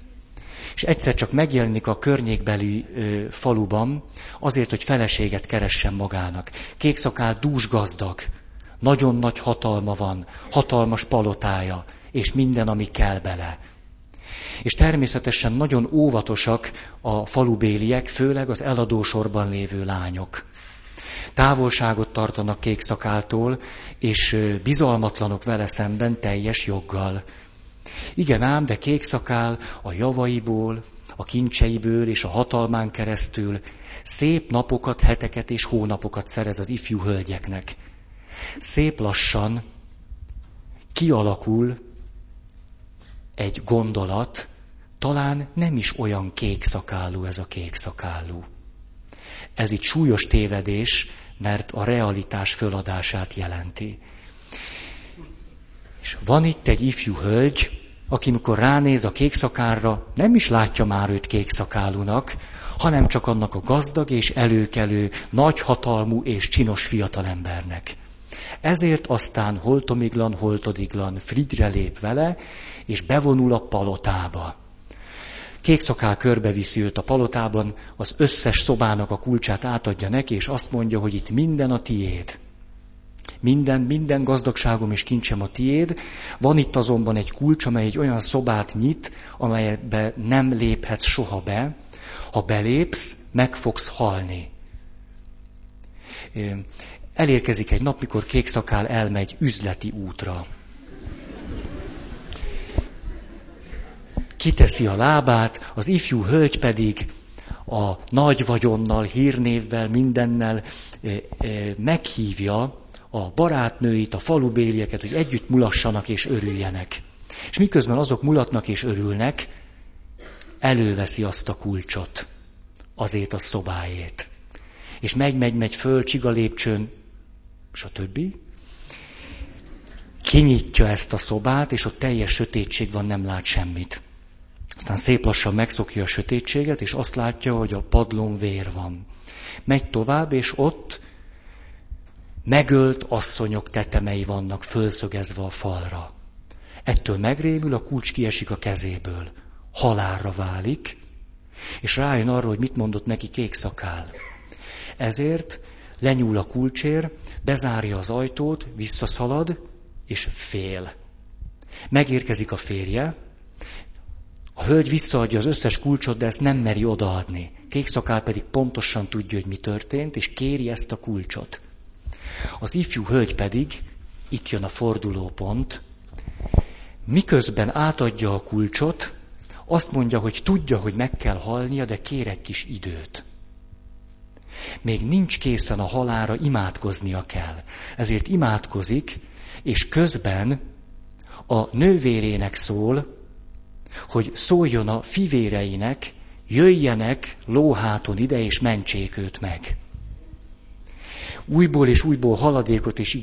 A: És egyszer csak megjelenik a környékbeli ö, faluban, azért, hogy feleséget keressen magának. Kékszakál dús gazdag, nagyon nagy hatalma van, hatalmas palotája, és minden, ami kell bele. És természetesen nagyon óvatosak a falubéliek, főleg az eladósorban lévő lányok. Távolságot tartanak kék szakáltól, és bizalmatlanok vele szemben teljes joggal. Igen ám, de kék szakál a javaiból, a kincseiből és a hatalmán keresztül szép napokat, heteket és hónapokat szerez az ifjú hölgyeknek. Szép lassan kialakul egy gondolat, talán nem is olyan kék szakálú ez a kék szakálú. Ez itt súlyos tévedés, mert a realitás föladását jelenti. És van itt egy ifjú hölgy, aki mikor ránéz a kékszakárra, nem is látja már őt kékszakálúnak, hanem csak annak a gazdag és előkelő, nagyhatalmú és csinos fiatalembernek. Ezért aztán holtomiglan, holtodiglan Fridre lép vele, és bevonul a palotába. Kékszakál körbeviszi őt a palotában, az összes szobának a kulcsát átadja neki, és azt mondja, hogy itt minden a tiéd. Minden, minden gazdagságom és kincsem a tiéd. Van itt azonban egy kulcs, amely egy olyan szobát nyit, amelybe nem léphetsz soha be. Ha belépsz, meg fogsz halni. Elérkezik egy nap, mikor kékszakál elmegy üzleti útra. Kiteszi a lábát, az ifjú hölgy pedig a nagy vagyonnal, hírnévvel, mindennel meghívja a barátnőit, a falubélieket, hogy együtt mulassanak és örüljenek. És miközben azok mulatnak és örülnek, előveszi azt a kulcsot, azért a szobájét. És megy, megy, megy föl, csiga lépcsőn, többi. Kinyitja ezt a szobát, és ott teljes sötétség van, nem lát semmit. Aztán szép lassan megszokja a sötétséget, és azt látja, hogy a padlón vér van. Megy tovább, és ott megölt asszonyok tetemei vannak fölszögezve a falra. Ettől megrémül, a kulcs kiesik a kezéből. Halálra válik, és rájön arra, hogy mit mondott neki kék szakál. Ezért lenyúl a kulcsér, bezárja az ajtót, visszaszalad, és fél. Megérkezik a férje, a hölgy visszaadja az összes kulcsot, de ezt nem meri odaadni. Kékszakál pedig pontosan tudja, hogy mi történt, és kéri ezt a kulcsot. Az ifjú hölgy pedig, itt jön a fordulópont, miközben átadja a kulcsot, azt mondja, hogy tudja, hogy meg kell halnia, de kér egy kis időt. Még nincs készen a halára, imádkoznia kell. Ezért imádkozik, és közben a nővérének szól, hogy szóljon a fivéreinek, jöjjenek lóháton ide, és mentsék őt meg újból és újból haladékot és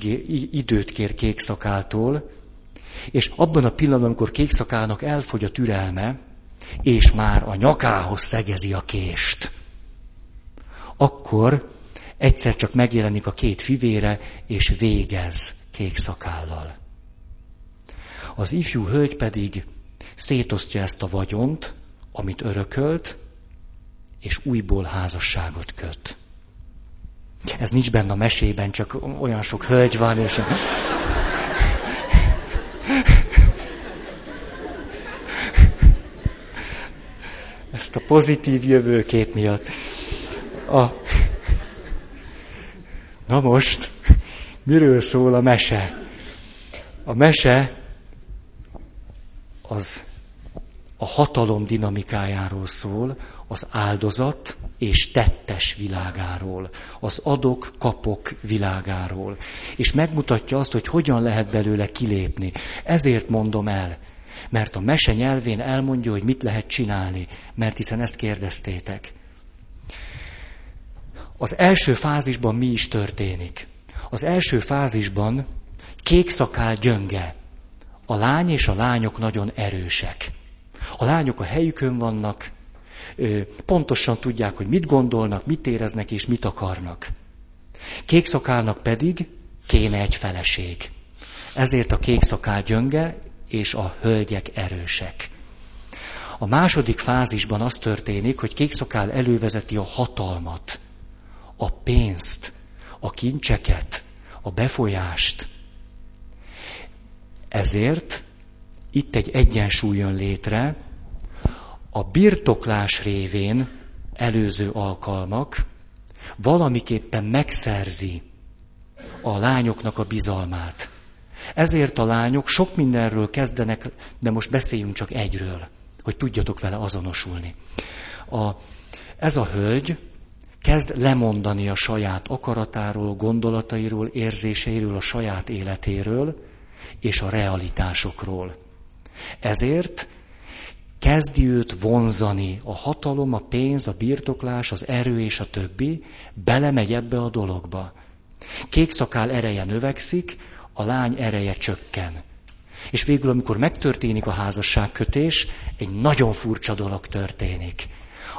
A: időt kér kékszakáltól, és abban a pillanatban, amikor kékszakának elfogy a türelme, és már a nyakához szegezi a kést, akkor egyszer csak megjelenik a két fivére, és végez kékszakállal. Az ifjú hölgy pedig szétosztja ezt a vagyont, amit örökölt, és újból házasságot köt. Ez nincs benne a mesében, csak olyan sok hölgy van, és... Ezt a pozitív jövőkép miatt. A... Na most, miről szól a mese? A mese az a hatalom dinamikájáról szól, az áldozat és tettes világáról, az adok-kapok világáról. És megmutatja azt, hogy hogyan lehet belőle kilépni. Ezért mondom el, mert a mese nyelvén elmondja, hogy mit lehet csinálni, mert hiszen ezt kérdeztétek. Az első fázisban mi is történik? Az első fázisban kék szakál gyönge. A lány és a lányok nagyon erősek. A lányok a helyükön vannak, pontosan tudják, hogy mit gondolnak, mit éreznek és mit akarnak. Kékszakálnak pedig kéne egy feleség. Ezért a kékszakál gyönge és a hölgyek erősek. A második fázisban az történik, hogy kékszakál elővezeti a hatalmat, a pénzt, a kincseket, a befolyást. Ezért itt egy egyensúly jön létre, a birtoklás révén előző alkalmak valamiképpen megszerzi a lányoknak a bizalmát. Ezért a lányok sok mindenről kezdenek, de most beszéljünk csak egyről, hogy tudjatok vele azonosulni. A, ez a hölgy kezd lemondani a saját akaratáról, gondolatairól, érzéseiről, a saját életéről és a realitásokról. Ezért kezdi őt vonzani a hatalom, a pénz, a birtoklás, az erő és a többi, belemegy ebbe a dologba. Kékszakál ereje növekszik, a lány ereje csökken. És végül, amikor megtörténik a házasságkötés, egy nagyon furcsa dolog történik.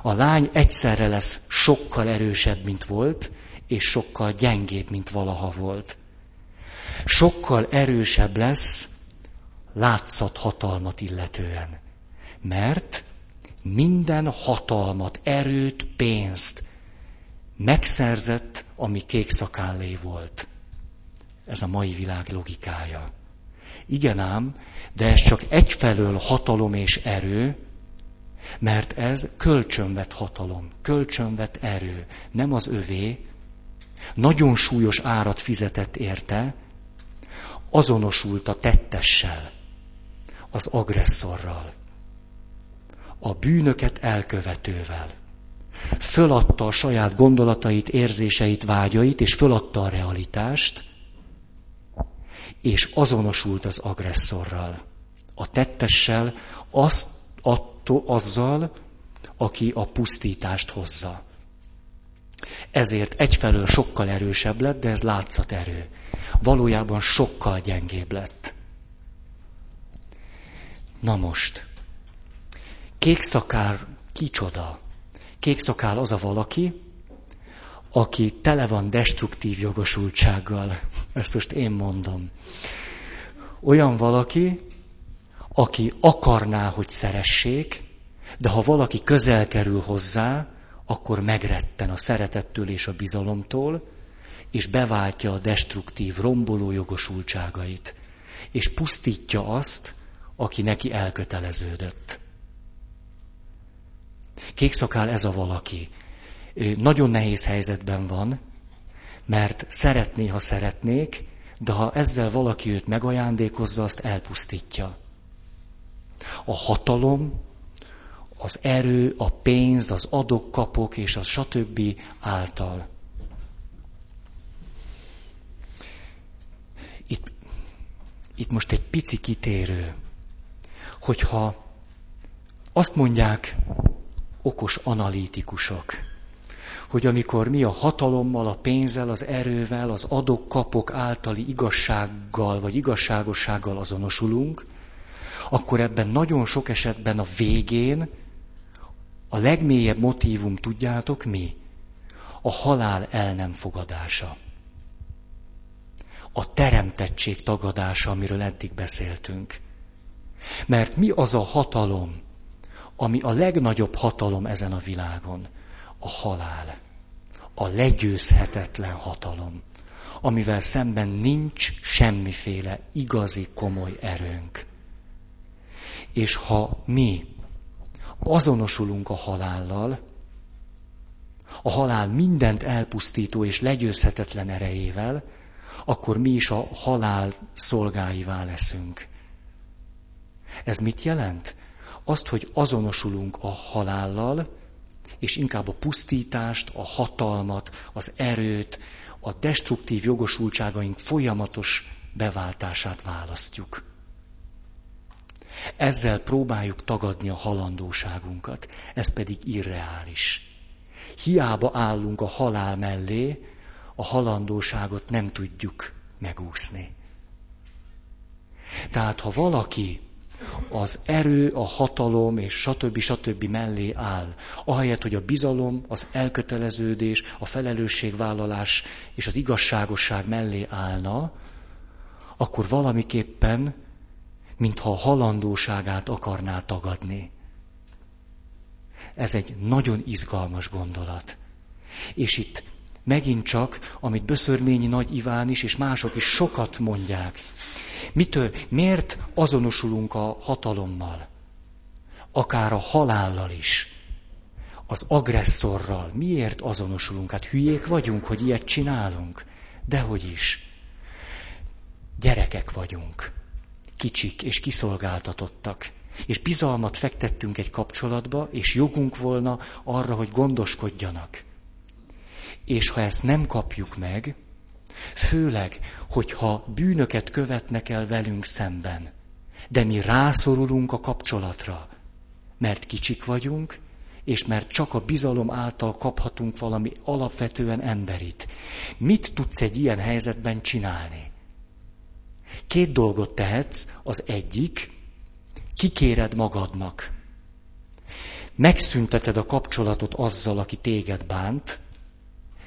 A: A lány egyszerre lesz sokkal erősebb, mint volt, és sokkal gyengébb, mint valaha volt. Sokkal erősebb lesz látszat hatalmat illetően. Mert minden hatalmat, erőt, pénzt megszerzett, ami kékszakállé volt. Ez a mai világ logikája. Igen ám, de ez csak egyfelől hatalom és erő, mert ez kölcsönvet hatalom, kölcsönvet erő, nem az övé. Nagyon súlyos árat fizetett érte, azonosult a tettessel, az agresszorral, a bűnöket elkövetővel. Föladta a saját gondolatait, érzéseit, vágyait, és föladta a realitást, és azonosult az agresszorral. A tettessel, azt attól, azzal, aki a pusztítást hozza. Ezért egyfelől sokkal erősebb lett, de ez látszat erő. Valójában sokkal gyengébb lett. Na most, kékszakár kicsoda? Kékszakál az a valaki, aki tele van destruktív jogosultsággal. <laughs> Ezt most én mondom. Olyan valaki, aki akarná, hogy szeressék, de ha valaki közel kerül hozzá, akkor megretten a szeretettől és a bizalomtól, és beváltja a destruktív, romboló jogosultságait, és pusztítja azt, aki neki elköteleződött. Kékszakál ez a valaki. Nagyon nehéz helyzetben van, mert szeretné, ha szeretnék, de ha ezzel valaki őt megajándékozza, azt elpusztítja. A hatalom, az erő, a pénz, az adok-kapok és az stb. által. Itt, itt most egy pici kitérő, hogyha azt mondják okos analitikusok, hogy amikor mi a hatalommal, a pénzzel, az erővel, az adok-kapok általi igazsággal vagy igazságossággal azonosulunk, akkor ebben nagyon sok esetben a végén a legmélyebb motívum, tudjátok mi? A halál el nem fogadása. A teremtettség tagadása, amiről eddig beszéltünk. Mert mi az a hatalom, ami a legnagyobb hatalom ezen a világon? A halál. A legyőzhetetlen hatalom, amivel szemben nincs semmiféle igazi komoly erőnk. És ha mi azonosulunk a halállal, a halál mindent elpusztító és legyőzhetetlen erejével, akkor mi is a halál szolgáivá leszünk. Ez mit jelent? Azt, hogy azonosulunk a halállal, és inkább a pusztítást, a hatalmat, az erőt, a destruktív jogosultságaink folyamatos beváltását választjuk. Ezzel próbáljuk tagadni a halandóságunkat, ez pedig irreális. Hiába állunk a halál mellé, a halandóságot nem tudjuk megúszni. Tehát ha valaki az erő, a hatalom és stb. stb. mellé áll, ahelyett, hogy a bizalom, az elköteleződés, a felelősségvállalás és az igazságosság mellé állna, akkor valamiképpen mintha a halandóságát akarná tagadni. Ez egy nagyon izgalmas gondolat. És itt megint csak, amit Böszörményi Nagy Iván is, és mások is sokat mondják. Mitől, miért azonosulunk a hatalommal? Akár a halállal is. Az agresszorral. Miért azonosulunk? Hát hülyék vagyunk, hogy ilyet csinálunk. Dehogy is. Gyerekek vagyunk kicsik és kiszolgáltatottak. És bizalmat fektettünk egy kapcsolatba, és jogunk volna arra, hogy gondoskodjanak. És ha ezt nem kapjuk meg, főleg, hogyha bűnöket követnek el velünk szemben, de mi rászorulunk a kapcsolatra, mert kicsik vagyunk, és mert csak a bizalom által kaphatunk valami alapvetően emberit. Mit tudsz egy ilyen helyzetben csinálni? Két dolgot tehetsz, az egyik, kikéred magadnak. Megszünteted a kapcsolatot azzal, aki téged bánt,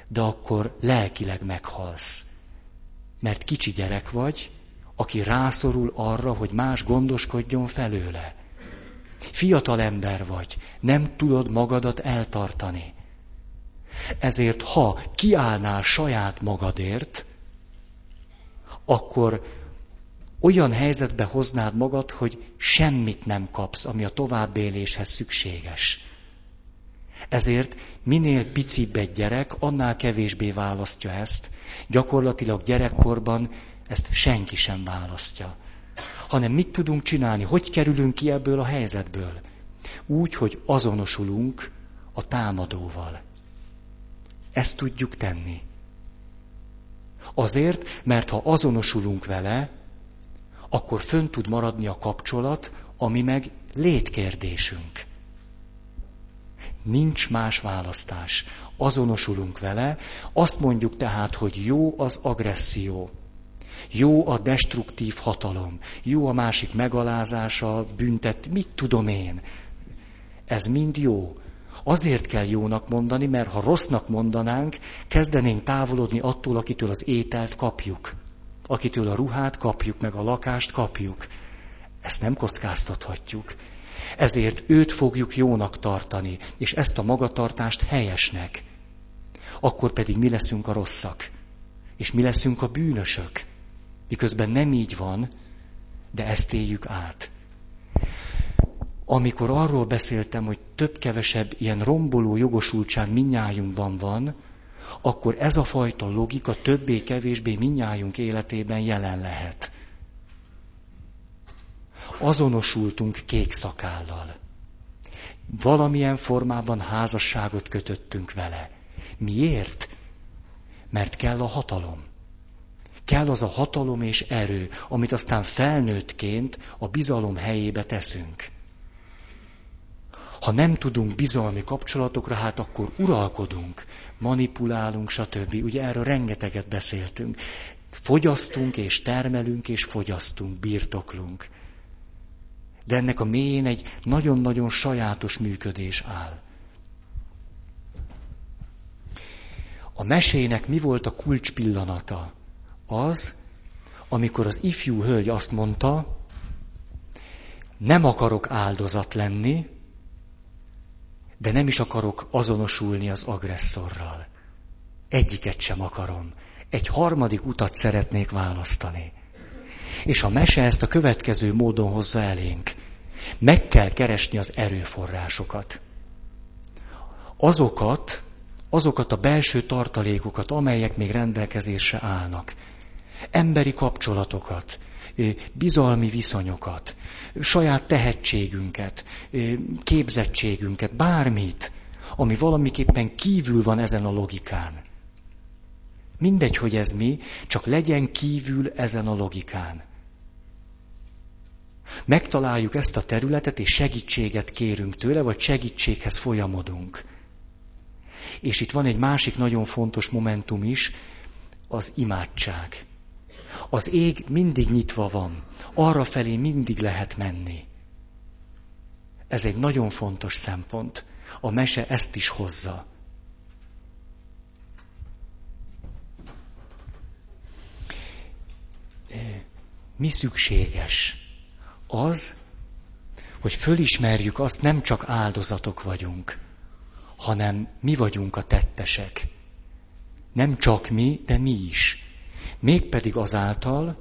A: de akkor lelkileg meghalsz. Mert kicsi gyerek vagy, aki rászorul arra, hogy más gondoskodjon felőle. Fiatal ember vagy, nem tudod magadat eltartani. Ezért, ha kiállnál saját magadért, akkor olyan helyzetbe hoznád magad, hogy semmit nem kapsz, ami a továbbéléshez szükséges. Ezért minél picibb egy gyerek, annál kevésbé választja ezt. Gyakorlatilag gyerekkorban ezt senki sem választja. Hanem mit tudunk csinálni? Hogy kerülünk ki ebből a helyzetből? Úgy, hogy azonosulunk a támadóval. Ezt tudjuk tenni. Azért, mert ha azonosulunk vele, akkor fönn tud maradni a kapcsolat, ami meg létkérdésünk. Nincs más választás. Azonosulunk vele, azt mondjuk tehát, hogy jó az agresszió. Jó a destruktív hatalom. Jó a másik megalázása, büntet, mit tudom én. Ez mind jó. Azért kell jónak mondani, mert ha rossznak mondanánk, kezdenénk távolodni attól, akitől az ételt kapjuk. Akitől a ruhát kapjuk, meg a lakást kapjuk. Ezt nem kockáztathatjuk. Ezért őt fogjuk jónak tartani, és ezt a magatartást helyesnek. Akkor pedig mi leszünk a rosszak, és mi leszünk a bűnösök. Miközben nem így van, de ezt éljük át. Amikor arról beszéltem, hogy több-kevesebb ilyen romboló jogosultság minnyájunkban van, akkor ez a fajta logika többé-kevésbé minnyájunk életében jelen lehet. Azonosultunk kék szakállal. Valamilyen formában házasságot kötöttünk vele. Miért? Mert kell a hatalom. Kell az a hatalom és erő, amit aztán felnőttként a bizalom helyébe teszünk. Ha nem tudunk bizalmi kapcsolatokra, hát akkor uralkodunk, manipulálunk, stb. Ugye erről rengeteget beszéltünk. Fogyasztunk és termelünk és fogyasztunk, birtoklunk. De ennek a mélyén egy nagyon-nagyon sajátos működés áll. A mesének mi volt a kulcs pillanata? Az, amikor az ifjú hölgy azt mondta, nem akarok áldozat lenni, de nem is akarok azonosulni az agresszorral. Egyiket sem akarom. Egy harmadik utat szeretnék választani. És a mese ezt a következő módon hozza elénk. Meg kell keresni az erőforrásokat. Azokat, azokat a belső tartalékokat, amelyek még rendelkezésre állnak. Emberi kapcsolatokat, bizalmi viszonyokat, saját tehetségünket, képzettségünket, bármit, ami valamiképpen kívül van ezen a logikán. Mindegy, hogy ez mi, csak legyen kívül ezen a logikán. Megtaláljuk ezt a területet, és segítséget kérünk tőle, vagy segítséghez folyamodunk. És itt van egy másik nagyon fontos momentum is, az imádság. Az ég mindig nyitva van, arra felé mindig lehet menni. Ez egy nagyon fontos szempont. A mese ezt is hozza. Mi szükséges? Az, hogy fölismerjük azt, nem csak áldozatok vagyunk, hanem mi vagyunk a tettesek. Nem csak mi, de mi is. Mégpedig azáltal,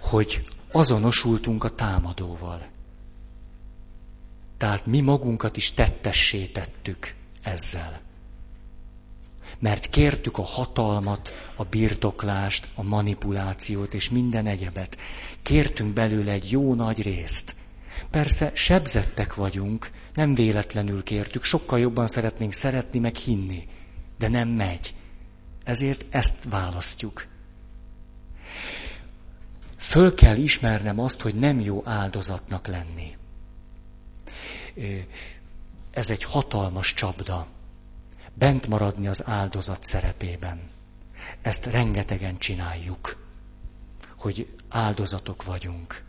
A: hogy azonosultunk a támadóval. Tehát mi magunkat is tettessé tettük ezzel. Mert kértük a hatalmat, a birtoklást, a manipulációt és minden egyebet. Kértünk belőle egy jó nagy részt. Persze sebzettek vagyunk, nem véletlenül kértük, sokkal jobban szeretnénk szeretni, meg hinni, de nem megy. Ezért ezt választjuk. Föl kell ismernem azt, hogy nem jó áldozatnak lenni. Ez egy hatalmas csapda. Bent maradni az áldozat szerepében. Ezt rengetegen csináljuk. hogy áldozatok vagyunk.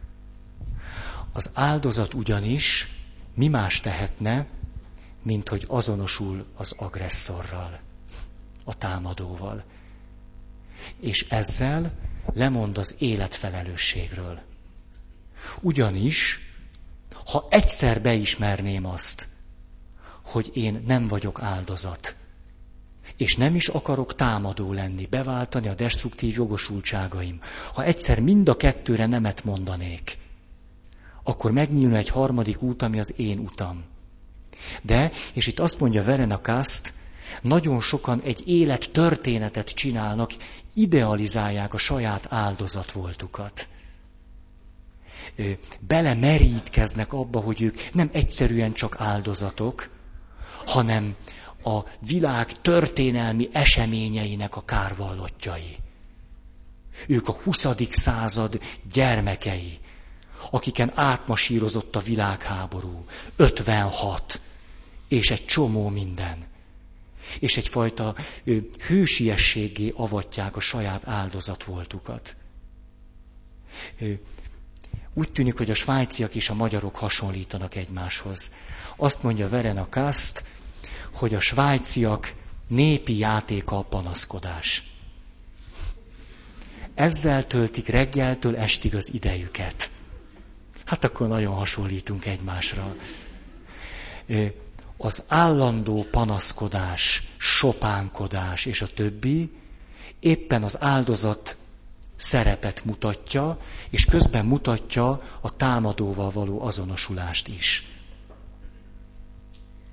A: Az áldozat ugyanis mi más tehetne, mint hogy azonosul az agresszorral, a támadóval. És ezzel lemond az életfelelősségről. Ugyanis, ha egyszer beismerném azt, hogy én nem vagyok áldozat, és nem is akarok támadó lenni, beváltani a destruktív jogosultságaim, ha egyszer mind a kettőre nemet mondanék, akkor megnyílna egy harmadik út, ami az én utam. De, és itt azt mondja Verena Kast, nagyon sokan egy élet történetet csinálnak, idealizálják a saját áldozat voltukat. Belemerítkeznek abba, hogy ők nem egyszerűen csak áldozatok, hanem a világ történelmi eseményeinek a kárvallottjai. Ők a 20. század gyermekei, akiken átmasírozott a világháború, 56, és egy csomó minden. És egyfajta hősiességé avatják a saját áldozat voltukat. Úgy tűnik, hogy a svájciak és a magyarok hasonlítanak egymáshoz. Azt mondja Verena Kast, hogy a svájciak népi játéka a panaszkodás. Ezzel töltik reggeltől estig az idejüket. Hát akkor nagyon hasonlítunk egymásra. Az állandó panaszkodás, sopánkodás és a többi éppen az áldozat szerepet mutatja, és közben mutatja a támadóval való azonosulást is.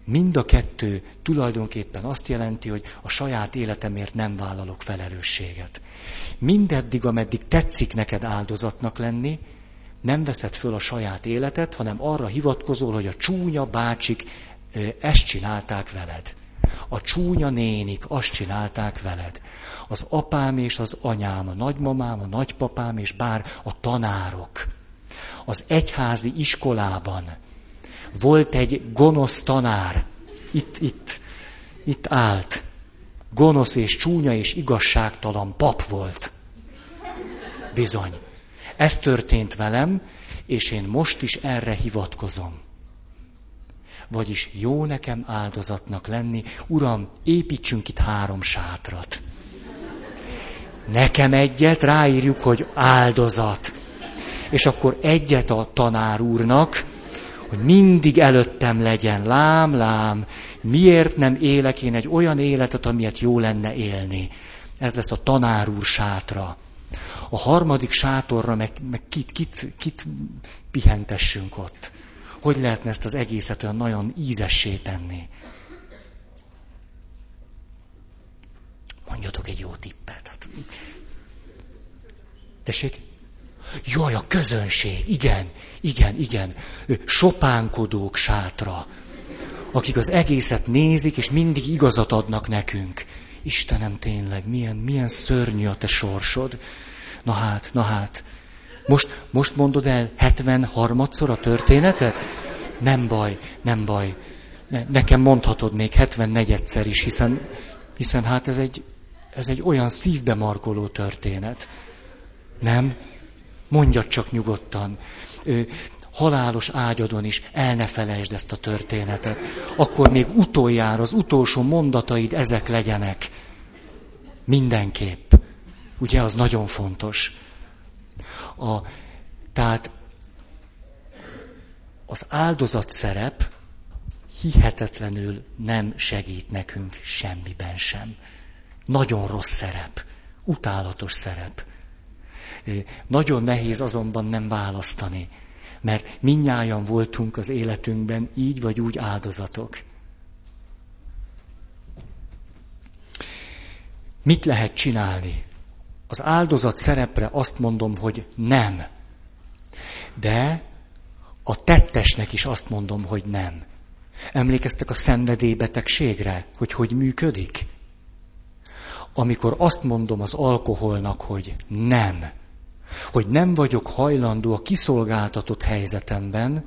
A: Mind a kettő tulajdonképpen azt jelenti, hogy a saját életemért nem vállalok felelősséget. Mindeddig, ameddig tetszik neked áldozatnak lenni, nem veszed föl a saját életet, hanem arra hivatkozol, hogy a csúnya bácsik ezt csinálták veled. A csúnya nénik azt csinálták veled. Az apám és az anyám, a nagymamám, a nagypapám és bár a tanárok. Az egyházi iskolában volt egy gonosz tanár, itt, itt, itt állt. Gonosz és csúnya és igazságtalan pap volt. Bizony. Ez történt velem, és én most is erre hivatkozom. Vagyis jó nekem áldozatnak lenni, Uram, építsünk itt három sátrat. Nekem egyet, ráírjuk, hogy áldozat. És akkor egyet a tanár úrnak, hogy mindig előttem legyen, lám, lám, miért nem élek én egy olyan életet, amilyet jó lenne élni. Ez lesz a tanár úr sátra. A harmadik sátorra meg, meg kit, kit, kit pihentessünk ott. Hogy lehetne ezt az egészet olyan nagyon ízessé tenni? Mondjatok egy jó tippet. Hát, tessék? Jaj, a közönség, igen, igen, igen. Sopánkodók sátra, akik az egészet nézik, és mindig igazat adnak nekünk. Istenem, tényleg, milyen, milyen szörnyű a te sorsod. Na hát, na hát. Most, most mondod el 73-szor a történetet? Nem baj, nem baj. Ne, nekem mondhatod még 74-szer is, hiszen, hiszen hát ez egy, ez egy olyan szívbe markoló történet. Nem? Mondjad csak nyugodtan. Ö, halálos ágyadon is el ne felejtsd ezt a történetet. Akkor még utoljára az utolsó mondataid ezek legyenek. Mindenképp. Ugye az nagyon fontos. A, tehát az áldozat szerep hihetetlenül nem segít nekünk semmiben sem. Nagyon rossz szerep, utálatos szerep. Nagyon nehéz azonban nem választani, mert minnyáján voltunk az életünkben így vagy úgy áldozatok. Mit lehet csinálni? Az áldozat szerepre azt mondom, hogy nem. De a tettesnek is azt mondom, hogy nem. Emlékeztek a szenvedélybetegségre, hogy hogy működik? Amikor azt mondom az alkoholnak, hogy nem, hogy nem vagyok hajlandó a kiszolgáltatott helyzetemben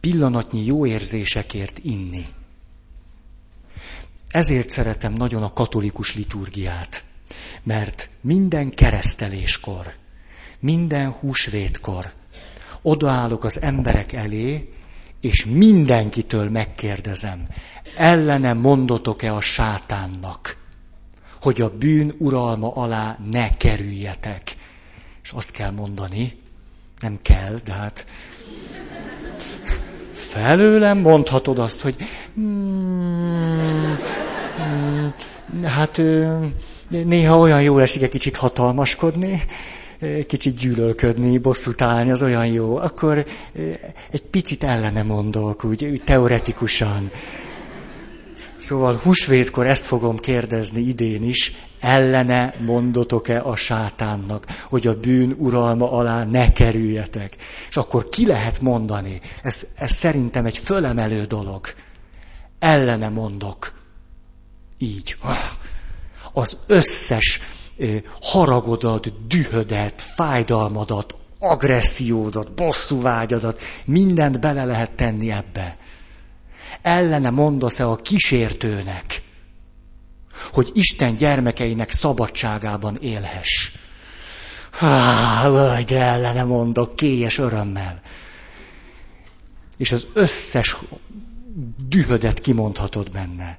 A: pillanatnyi jó érzésekért inni. Ezért szeretem nagyon a katolikus liturgiát, mert minden kereszteléskor, minden húsvétkor odaállok az emberek elé, és mindenkitől megkérdezem, ellene mondotok-e a sátánnak, hogy a bűn uralma alá ne kerüljetek. És azt kell mondani, nem kell, de hát felőlem mondhatod azt, hogy hmm, hát néha olyan jó esik egy kicsit hatalmaskodni, kicsit gyűlölködni, bosszút állni, az olyan jó. Akkor egy picit ellene mondok, úgy, úgy teoretikusan. Szóval húsvétkor ezt fogom kérdezni idén is, ellene mondotok-e a sátánnak, hogy a bűn uralma alá ne kerüljetek. És akkor ki lehet mondani? Ez, ez szerintem egy fölemelő dolog. Ellene mondok. Így. Az összes haragodat, dühödet, fájdalmadat, agressziódat, bosszúvágyadat, mindent bele lehet tenni ebbe. Ellene mondasz-e a kísértőnek, hogy Isten gyermekeinek szabadságában élhess? Há, de ellene mondok, kélyes örömmel. És az összes dühödet kimondhatod benne.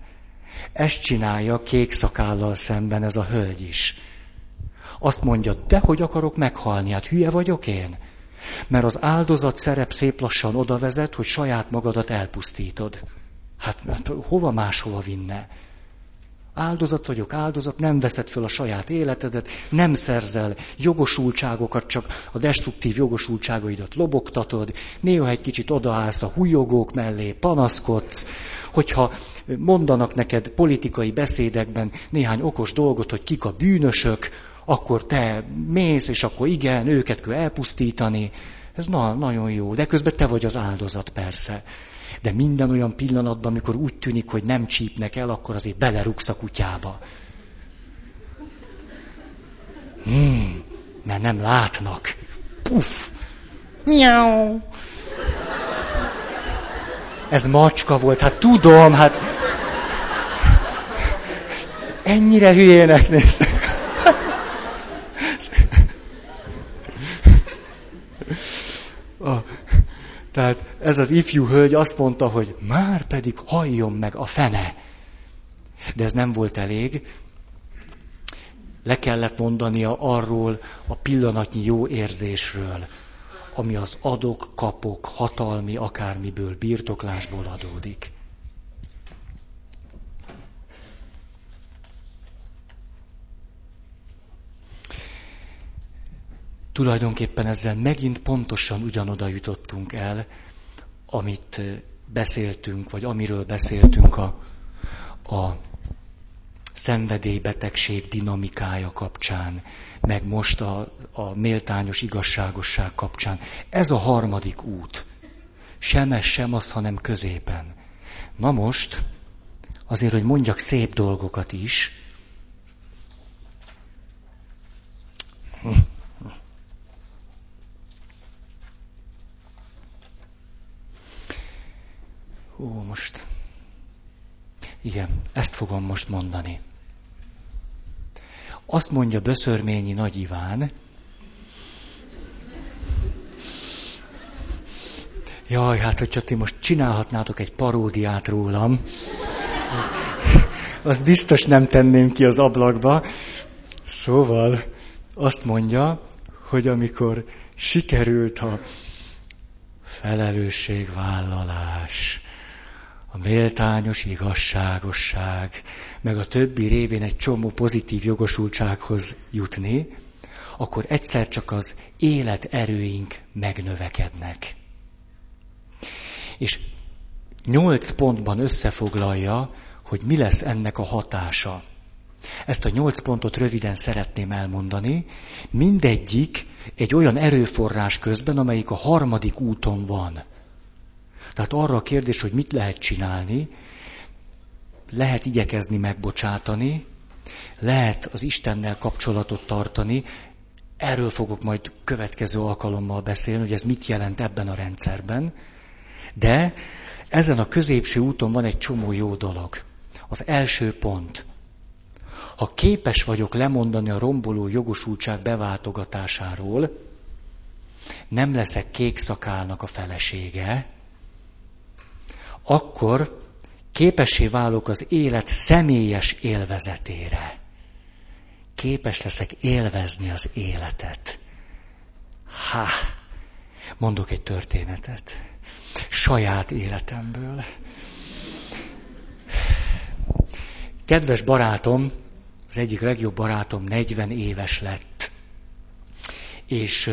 A: Ezt csinálja kék szakállal szemben ez a hölgy is. Azt mondja, de hogy akarok meghalni, hát hülye vagyok én? Mert az áldozat szerep szép lassan oda vezet, hogy saját magadat elpusztítod. Hát, hát hova máshova vinne? Áldozat vagyok, áldozat, nem veszed föl a saját életedet, nem szerzel jogosultságokat, csak a destruktív jogosultságaidat lobogtatod, néha egy kicsit odaállsz a hújogók mellé, panaszkodsz, hogyha mondanak neked politikai beszédekben néhány okos dolgot, hogy kik a bűnösök, akkor te mész, és akkor igen, őket kell elpusztítani. Ez na, nagyon jó, de közben te vagy az áldozat persze. De minden olyan pillanatban, amikor úgy tűnik, hogy nem csípnek el, akkor azért belerugsz a kutyába. Hmm, mert nem látnak. Puff! Miau! Ez macska volt, hát tudom, hát ennyire hülyének néztek. A, tehát ez az ifjú hölgy azt mondta, hogy már pedig halljon meg a fene. De ez nem volt elég. Le kellett mondania arról a pillanatnyi jó érzésről, ami az adok, kapok, hatalmi, akármiből, birtoklásból adódik. Tulajdonképpen ezzel megint pontosan ugyanoda jutottunk el, amit beszéltünk, vagy amiről beszéltünk a, a szenvedélybetegség dinamikája kapcsán, meg most a, a méltányos igazságosság kapcsán. Ez a harmadik út. Sem ez, sem az, hanem középen. Na most, azért, hogy mondjak szép dolgokat is, Ó, most. Igen, ezt fogom most mondani. Azt mondja Böszörményi Nagy Iván, Jaj, hát hogyha ti most csinálhatnátok egy paródiát rólam, az biztos nem tenném ki az ablakba. Szóval azt mondja, hogy amikor sikerült a felelősségvállalás, a méltányos igazságosság, meg a többi révén egy csomó pozitív jogosultsághoz jutni, akkor egyszer csak az életerőink megnövekednek. És nyolc pontban összefoglalja, hogy mi lesz ennek a hatása. Ezt a nyolc pontot röviden szeretném elmondani. Mindegyik egy olyan erőforrás közben, amelyik a harmadik úton van. Tehát arra a kérdés, hogy mit lehet csinálni, lehet igyekezni megbocsátani, lehet az Istennel kapcsolatot tartani, erről fogok majd következő alkalommal beszélni, hogy ez mit jelent ebben a rendszerben, de ezen a középső úton van egy csomó jó dolog. Az első pont. Ha képes vagyok lemondani a romboló jogosultság beváltogatásáról, nem leszek kék szakálnak a felesége, akkor képessé válok az élet személyes élvezetére. Képes leszek élvezni az életet. Ha, mondok egy történetet. Saját életemből. Kedves barátom, az egyik legjobb barátom 40 éves lett. És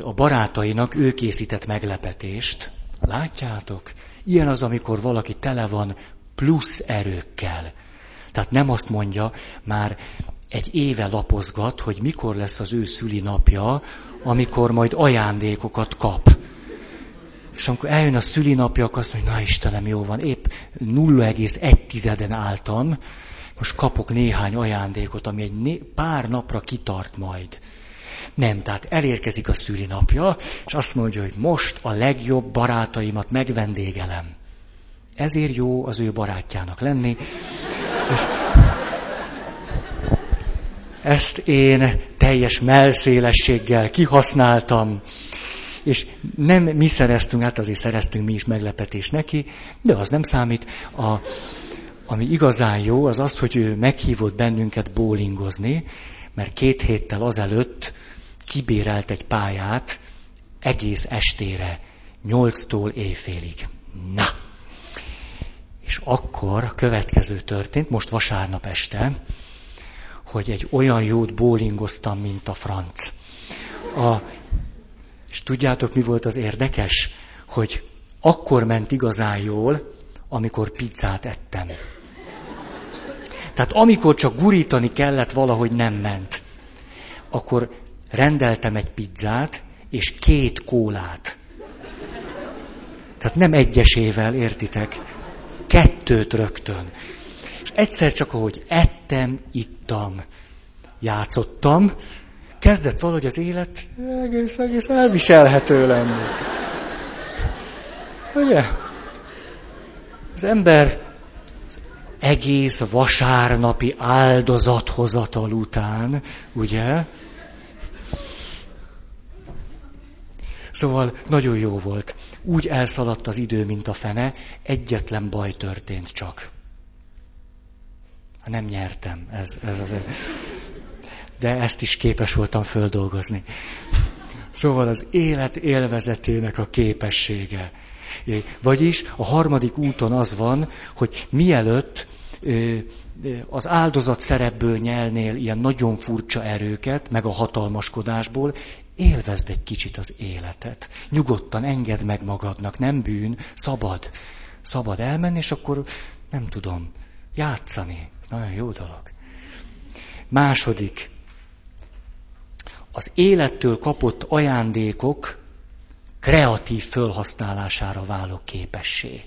A: a barátainak ő készített meglepetést. Látjátok? Ilyen az, amikor valaki tele van plusz erőkkel. Tehát nem azt mondja, már egy éve lapozgat, hogy mikor lesz az ő szülinapja, amikor majd ajándékokat kap. És amikor eljön a szülinapja, akkor azt mondja, na Istenem, jó van, épp 0,1-en álltam, most kapok néhány ajándékot, ami egy né- pár napra kitart majd. Nem, tehát elérkezik a szülinapja, és azt mondja, hogy most a legjobb barátaimat megvendégelem. Ezért jó az ő barátjának lenni. És ezt én teljes melszélességgel kihasználtam, és nem mi szereztünk, hát azért szereztünk mi is meglepetés neki, de az nem számít. A, ami igazán jó, az az, hogy ő meghívott bennünket bowlingozni, mert két héttel azelőtt kibérelt egy pályát egész estére, nyolctól éjfélig. Na! És akkor a következő történt, most vasárnap este, hogy egy olyan jót bólingoztam, mint a franc. A, és tudjátok, mi volt az érdekes? Hogy akkor ment igazán jól, amikor pizzát ettem. Tehát amikor csak gurítani kellett, valahogy nem ment. Akkor rendeltem egy pizzát, és két kólát. Tehát nem egyesével, értitek? Kettőt rögtön. És egyszer csak, ahogy ettem, ittam, játszottam, kezdett valahogy az élet egész, egész elviselhető lenni. Ugye? Az ember egész vasárnapi áldozathozatal után, ugye? Szóval nagyon jó volt. Úgy elszaladt az idő, mint a fene, egyetlen baj történt csak. Nem nyertem, ez, ez az. De ezt is képes voltam földolgozni. Szóval az élet élvezetének a képessége. Vagyis a harmadik úton az van, hogy mielőtt az áldozat szerepből nyelnél ilyen nagyon furcsa erőket, meg a hatalmaskodásból, élvezd egy kicsit az életet. Nyugodtan engedd meg magadnak, nem bűn, szabad. Szabad elmenni, és akkor nem tudom, játszani. Nagyon jó dolog. Második. Az élettől kapott ajándékok kreatív fölhasználására válok képessé.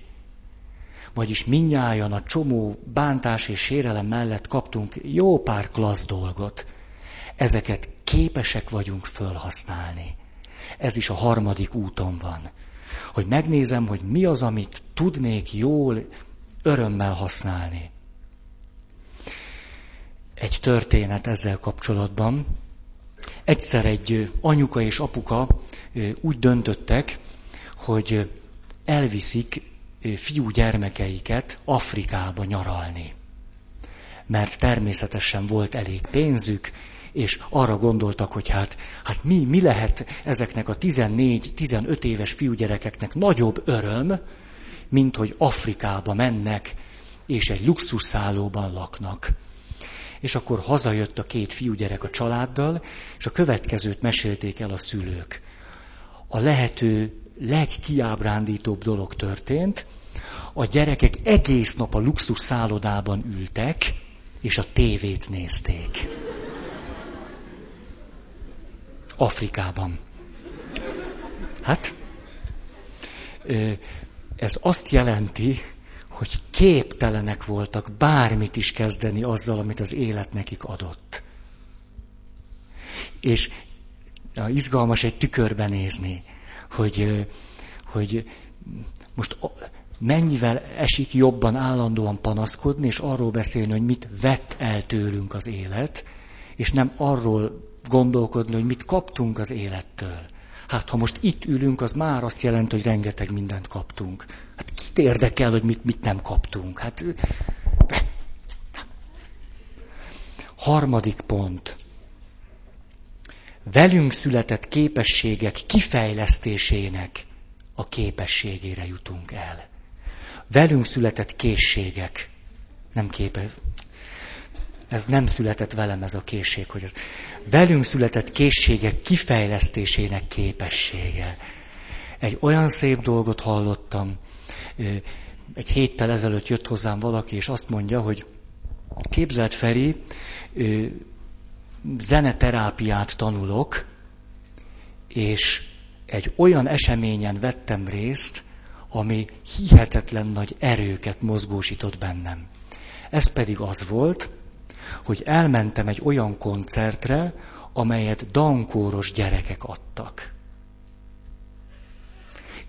A: Vagyis minnyáján a csomó bántás és sérelem mellett kaptunk jó pár klassz dolgot. Ezeket képesek vagyunk fölhasználni. Ez is a harmadik úton van. Hogy megnézem, hogy mi az, amit tudnék jól, örömmel használni. Egy történet ezzel kapcsolatban. Egyszer egy anyuka és apuka úgy döntöttek, hogy elviszik fiú gyermekeiket Afrikába nyaralni. Mert természetesen volt elég pénzük, és arra gondoltak, hogy hát, hát mi, mi lehet ezeknek a 14-15 éves fiúgyerekeknek nagyobb öröm, mint hogy Afrikába mennek, és egy luxusszállóban laknak. És akkor hazajött a két fiúgyerek a családdal, és a következőt mesélték el a szülők. A lehető legkiábrándítóbb dolog történt, a gyerekek egész nap a luxus szállodában ültek, és a tévét nézték. Afrikában. Hát, ez azt jelenti, hogy képtelenek voltak bármit is kezdeni azzal, amit az élet nekik adott. És na, izgalmas egy tükörbe nézni, hogy, hogy most mennyivel esik jobban állandóan panaszkodni, és arról beszélni, hogy mit vett el tőlünk az élet, és nem arról gondolkodni, hogy mit kaptunk az élettől. Hát ha most itt ülünk, az már azt jelenti, hogy rengeteg mindent kaptunk. Hát kit érdekel, hogy mit, mit nem kaptunk? Hát... Harmadik pont. Velünk született képességek kifejlesztésének a képességére jutunk el. Velünk született készségek. Nem képe. Ez nem született velem ez a készség, hogy ez. Velünk született készségek kifejlesztésének képessége. Egy olyan szép dolgot hallottam. Egy héttel ezelőtt jött hozzám valaki, és azt mondja, hogy képzelt Feri, zeneterápiát tanulok, és egy olyan eseményen vettem részt, ami hihetetlen nagy erőket mozgósított bennem. Ez pedig az volt, hogy elmentem egy olyan koncertre, amelyet dankóros gyerekek adtak.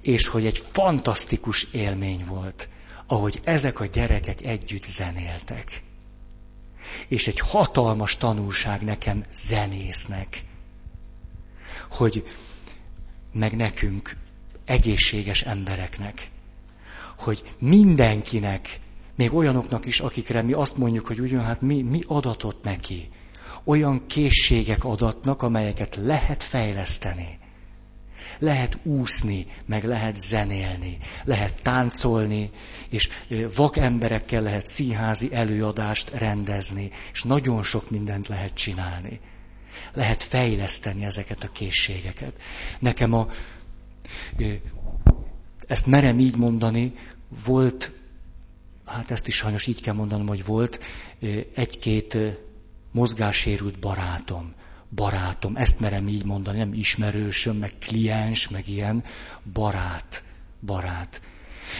A: És hogy egy fantasztikus élmény volt, ahogy ezek a gyerekek együtt zenéltek. És egy hatalmas tanulság nekem zenésznek, hogy meg nekünk, egészséges embereknek, hogy mindenkinek, még olyanoknak is, akikre mi azt mondjuk, hogy ugyan, hát mi, mi adatot neki, olyan készségek adatnak, amelyeket lehet fejleszteni. Lehet úszni, meg lehet zenélni, lehet táncolni, és vak emberekkel lehet színházi előadást rendezni, és nagyon sok mindent lehet csinálni lehet fejleszteni ezeket a készségeket. Nekem a, ezt merem így mondani, volt, hát ezt is sajnos így kell mondanom, hogy volt egy-két mozgássérült barátom. Barátom, ezt merem így mondani, nem ismerősöm, meg kliens, meg ilyen, barát, barát.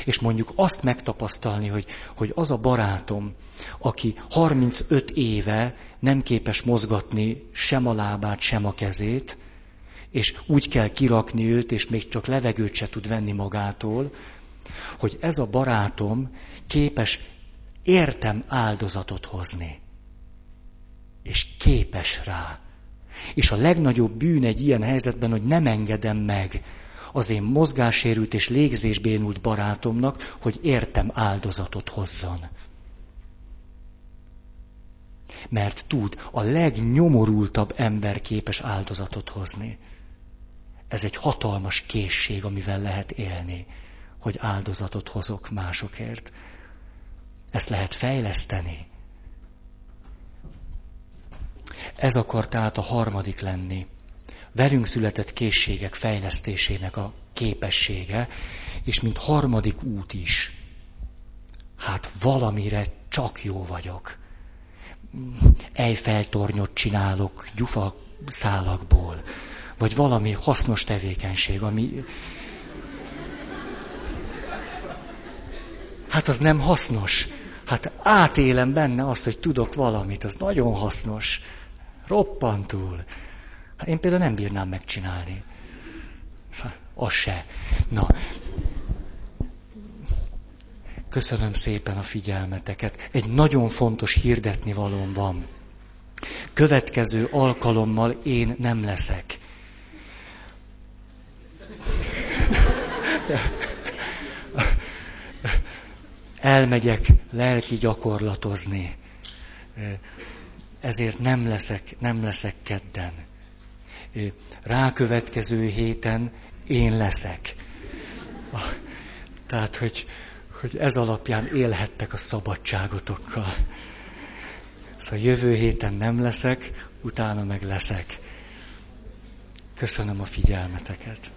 A: És mondjuk azt megtapasztalni, hogy, hogy az a barátom, aki 35 éve nem képes mozgatni sem a lábát, sem a kezét, és úgy kell kirakni őt, és még csak levegőt se tud venni magától, hogy ez a barátom képes értem áldozatot hozni. És képes rá. És a legnagyobb bűn egy ilyen helyzetben, hogy nem engedem meg, az én mozgássérült és légzésbénult barátomnak, hogy értem áldozatot hozzon. Mert tud, a legnyomorultabb ember képes áldozatot hozni. Ez egy hatalmas készség, amivel lehet élni, hogy áldozatot hozok másokért. Ezt lehet fejleszteni. Ez akar tehát a harmadik lenni velünk született készségek fejlesztésének a képessége, és mint harmadik út is. Hát valamire csak jó vagyok. Ejfeltornyot csinálok gyufa szálakból, vagy valami hasznos tevékenység, ami... Hát az nem hasznos. Hát átélem benne azt, hogy tudok valamit, az nagyon hasznos. Roppantul. Hát én például nem bírnám megcsinálni. Az se. Na, köszönöm szépen a figyelmeteket. Egy nagyon fontos hirdetni valóm van. Következő alkalommal én nem leszek. Elmegyek lelki gyakorlatozni. Ezért nem leszek, nem leszek kedden rákövetkező héten én leszek. Tehát, hogy, hogy ez alapján élhettek a szabadságotokkal. Szóval jövő héten nem leszek, utána meg leszek. Köszönöm a figyelmeteket.